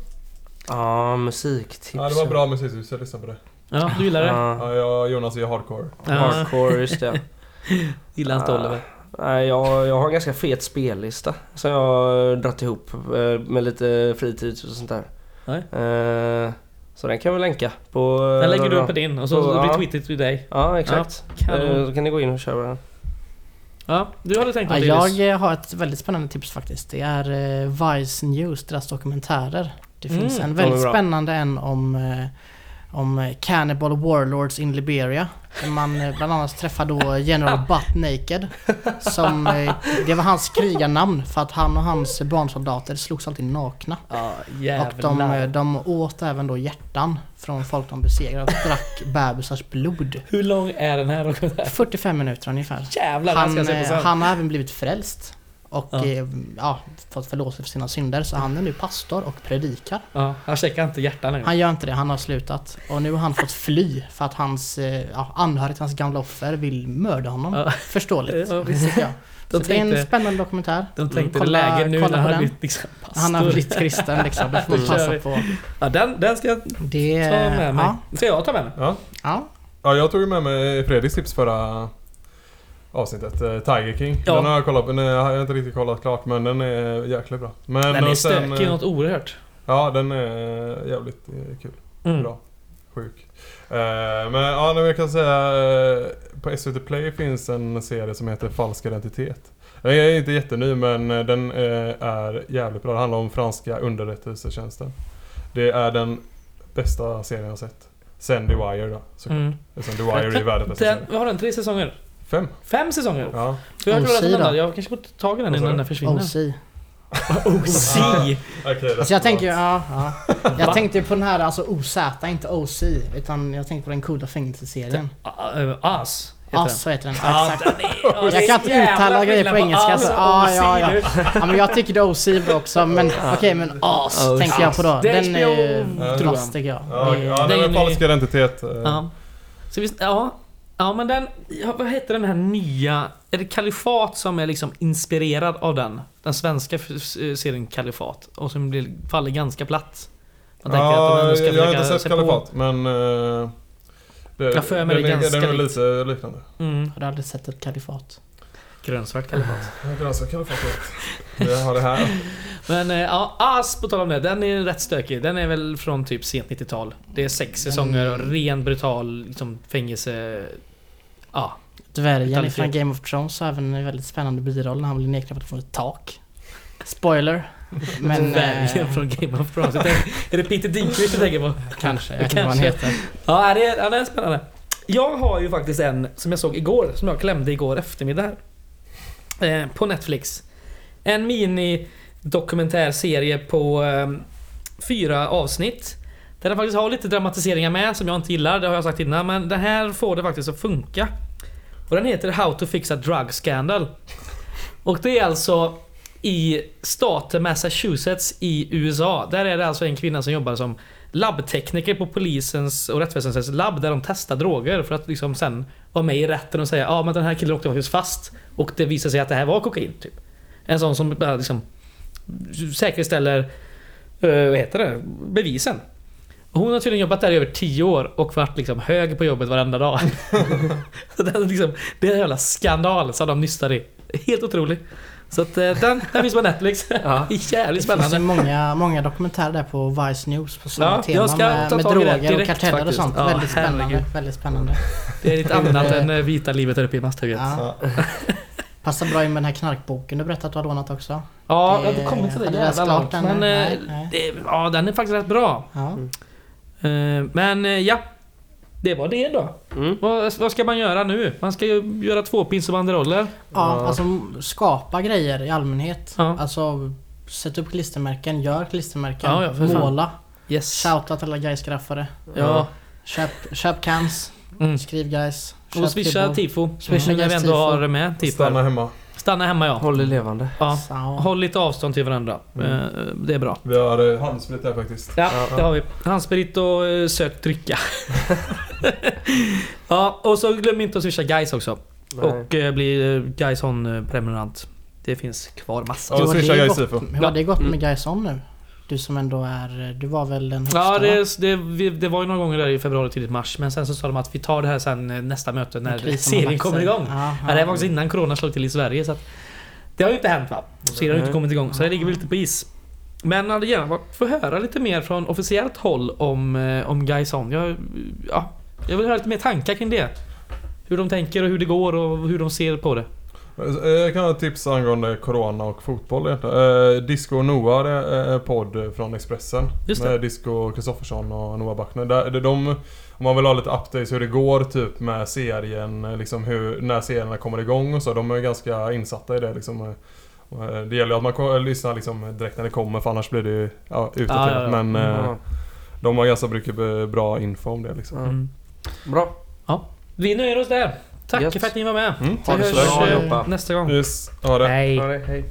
S2: Ja, musiktips.
S3: Ja, det var bra musiktips. Jag lyssnade på det.
S1: Ja, du gillar det?
S2: Ja,
S3: Ja, jag Jonas är hardcore.
S1: Ja.
S2: Hardcore, just det. [laughs]
S1: Gillar inte Oliver.
S2: Nej, jag, jag har en ganska fet spellista som jag har dratt ihop eh, med lite fritid och sånt där.
S1: Nej.
S2: Eh, så den kan jag väl länka på... eh,
S1: Den lägger du upp på din och så
S2: på- ja.
S1: retweetar till dig.
S2: Ja, exakt.
S1: kanon.
S2: Eh, så kan ni gå in och köra den.
S1: Ja, du hade tänkt
S4: Ja,
S1: något
S4: jag
S1: Iris?
S4: eh, har ett väldigt spännande tips faktiskt. Det är Vice News, deras dokumentärer. Det
S1: Mm,
S4: finns en
S2: de
S4: väldigt spännande en om, om Cannibal Warlords in Liberia. Man eh, bland annat träffar då General Butt Naked. Som, eh, det var hans krigarnamn för att han och hans barnsoldater slogs alltid nakna.
S1: Ja,
S4: Och de, eh, de åt även då hjärtan från folk de besegrade och drack bebisars blod.
S1: Hur lång är den här dokumentären?
S4: 45 minuter ungefär.
S1: Jävlar, han ska
S4: Han,
S1: jag se på sen.
S4: han har även blivit frälst. Och
S1: Ja.
S4: ja. ja, fått förlåtelse för sina synder. Så han är nu pastor och predikar.
S1: Ja, han checkar inte hjärtan längre.
S4: Han gör inte det, han har slutat. Och nu har han fått fly för att hans eh, ja, anhöriga till hans gamla offer vill mörda honom.
S1: Ja.
S4: Förståeligt,
S1: Ja,
S4: jag.
S1: De
S4: Så det är en
S1: tänkte-
S4: spännande dokumentär.
S1: De tänkte
S4: Kolla-
S1: läge nu när han har blivit liksom pastor.
S4: Han har blivit kristen liksom, det får man [laughs]
S1: Då
S4: passa på.
S1: Ja, den, den ska jag ta
S4: Det...
S1: med mig.
S4: Ja,
S1: Ska jag ta med mig?
S3: Ja.
S4: ja.
S3: ja, jag tog med mig Fredriks tips förra avsnittet. eh, Tiger King.
S1: Ja.
S3: Den har jag kollat på. Den har jag inte riktigt kollat klart men den är jäkligt bra. Men
S1: Den är
S3: sen,
S1: stökig
S3: eh,
S1: något oerhört.
S3: Ja, den är jävligt eh, kul.
S1: Mm.
S3: Bra. Sjuk. Eh, men ja, nu jag kan säga eh, på SVT Play finns en serie som heter Falsk identitet. Den är inte jätteny men eh, den eh, är jävligt bra. Det handlar om franska underrättelsetjänsten. Det är den bästa serien jag har sett. Sen The Wire då. såklart.
S1: Mm.
S3: Eftersom The Wire är världens bästa serie.
S1: har den? Tre säsonger?
S3: Fem.
S1: Fem säsonger?
S3: Ja.
S1: Så jag har
S4: OC
S1: den
S4: då?
S1: där. Jag kanske får ta tag i den innan den försvinner.
S4: OC. [laughs]
S1: OC! [laughs]
S3: Okej,
S4: Alltså jag tänker ju, ja, ja. Jag tänkte ju på den här, alltså OZ, inte OC. Utan jag tänkte på den coola fängelseserien.
S1: As. heter
S4: As, så heter den.
S1: Ja,
S4: Exakt.
S1: den ja,
S4: Jag kan inte uttala grejer på engelska så, ja, ja, ja.
S1: nu.
S4: ja men jag tycker det är OC bra också men okej men AS
S2: Ja,
S4: tänker jag på då.
S1: Det är
S4: Den är
S1: HBO, tror
S4: vass
S1: jag.
S4: tycker jag.
S3: Ja,
S4: Det-
S3: ja
S1: det
S3: den
S1: är ni-
S3: identitet. eh.
S1: Ja. Så visst, ja. Ja men den, ja, vad heter den här nya, är det Kalifat som är liksom inspirerad av den? Den svenska s- serien Kalifat och som blir, faller ganska platt. Man tänker att de
S3: Ja,
S1: ändå ska
S3: jag har inte sett
S1: se på.
S3: Kalifat men... eh, det,
S1: Jag för mig
S3: den,
S1: det är ganska
S3: den är lite liknande.
S1: Mm.
S4: Har du aldrig sett ett kalifat?
S1: Grönsvart Kalifat.
S3: Grannskat Kalifat Jag har det här. [laughs]
S1: Men eh, ja, As på tal om det, den är rätt stökig. Den är väl från typ sent 90-tal. Det är sex säsonger och ren brutal liksom, fängelse... Ja.
S4: Dvärgen från Game of Thrones har även en väldigt spännande biroll när han blir nedknappad från ett tak. Spoiler. [laughs] Men...
S1: Dvärgen
S4: eh,
S1: från Game of Thrones. Är det Peter Dinklage du tänker på?
S4: Kanske, jag vet inte vad han heter.
S1: Ja, det är, ja, det är spännande. Jag har ju faktiskt en som jag såg igår, som jag klämde igår eftermiddag. Eh, på Netflix. En mini dokumentärserie på eh, fyra avsnitt. Där den faktiskt har lite dramatiseringar med som jag inte gillar, det har jag sagt innan. Men det här får det faktiskt att funka. Och den heter How to fix a drug scandal. Och det är alltså i staten Massachusetts i USA. Där är det alltså en kvinna som jobbar som labbtekniker på polisens och rättsväsendets labb där de testar droger för att liksom sen vara med i rätten och säga ja men den här killen åkte faktiskt fast och det visade sig att det här var kokain. Typ. En sån som bara liksom säkerställer uh, vad heter det? bevisen. Hon har tydligen jobbat där i över 10 år och varit liksom hög på jobbet varenda dag. [laughs] Så det, är liksom, det är en jävla skandal som de nystar i. Helt otrolig. Så att eh, den, den finns på Netflix. [laughs]
S2: Ja. [laughs]
S1: Jävligt
S4: Det finns
S1: spännande.
S4: många, många dokumentärer där på Vice News på samma
S1: Ja,
S4: tema
S1: jag ska
S4: med,
S1: ta
S4: med droger och
S1: direkt
S4: karteller
S1: faktiskt.
S4: och sånt.
S1: Ja,
S4: väldigt spännande.
S1: herregud.
S4: Väldigt spännande.
S1: Det är lite annat än eh, vita livet där uppe i Masthugget. Ja,
S4: Ja. [laughs] Passar bra in med den här knarkboken du berättade att du har lånat också.
S1: jag
S4: Det-
S1: har inte kommit till det
S4: hade läst
S1: jävla långt.
S4: den,
S1: Men eh,
S4: nej, nej.
S1: det, ja, den är faktiskt rätt bra.
S4: Ja.
S1: Eh, Men ja. Det var det då.
S2: Mm.
S1: Vad, vad ska man göra nu? Man ska ju göra tvåpins och banderoller.
S4: Ja,
S2: Ja.
S4: alltså skapa grejer i allmänhet.
S1: Ja.
S4: Alltså sätt upp klistermärken, gör klistermärken,
S1: Ja, ja,
S4: måla.
S1: Yes.
S4: Shouta till alla guys-graffare.
S1: Ja.
S4: Köp, köp cans,
S1: Mm.
S4: skriv guys.
S1: Och swisha tifo.
S4: Swisha
S1: När vi ändå
S4: tifo.
S1: har med tifo.
S3: Stanna hemma.
S1: Stanna hemma ja.
S2: Håll det levande.
S1: ja. Håll lite avstånd till varandra.
S3: Mm.
S1: Eh, Det är bra.
S3: Vi har eh, handsprit här faktiskt.
S1: Ja,
S2: Ja,
S1: det har vi. Handsprit och uh, söt dricka. [laughs] ja, och så glöm inte att swisha guys också.
S2: Nej.
S1: Och bli guys on uh, prenumerant. Det finns kvar massa.
S3: Ja, swisha tifo.
S4: Hur har det gått
S2: Mm.
S4: med guys on nu? Du som ändå är... Du var väl den högsta
S1: Ja, det, det, vi- det var ju några gånger där i februari, tidigt mars. Men sen så sa de att vi tar det här sen eh, nästa möte när serien kommer igång.
S4: Ja,
S1: Ja, det här var faktiskt innan Corona slog till i Sverige så att Det har ju inte hänt va? Serien har ju inte kommit igång så det ligger väl lite på is. Men hade gärna få höra lite mer från officiellt håll om, eh, om Gaison. Jag, ja, jag vill höra lite mer tankar kring det. Hur de tänker och hur det går och hur de ser på det.
S3: Eh, Jag kan ha ett tips angående Corona och fotboll egentligen. Eh, Disco och Noah är är podd från Expressen.
S1: Just det.
S3: Med Disco Kristoffersson och Noah Bachner. Där, de, de, om man vill ha lite updates hur det går typ med serien, eh, liksom hur, när serierna kommer igång och så. De är ganska insatta i det liksom. Eh, eh, Det gäller att man lyssnar liksom direkt när det kommer för annars blir det ju ja, utdaterat.
S1: Ja, ja, ja.
S3: Men eh,
S2: Ja.
S3: de har ganska mycket bra info om det liksom.
S2: Ja.
S1: Mm.
S2: Bra.
S1: Vi nöjer oss där. Tack
S2: Yes.
S1: för att ni var med.
S3: Mm,
S1: Vi
S3: tack så
S1: hörs.
S2: Bra
S1: eh,
S2: jobbat.
S1: nästa gång.
S3: Yes, ha det.
S1: Hej.
S2: Ja, det- hej.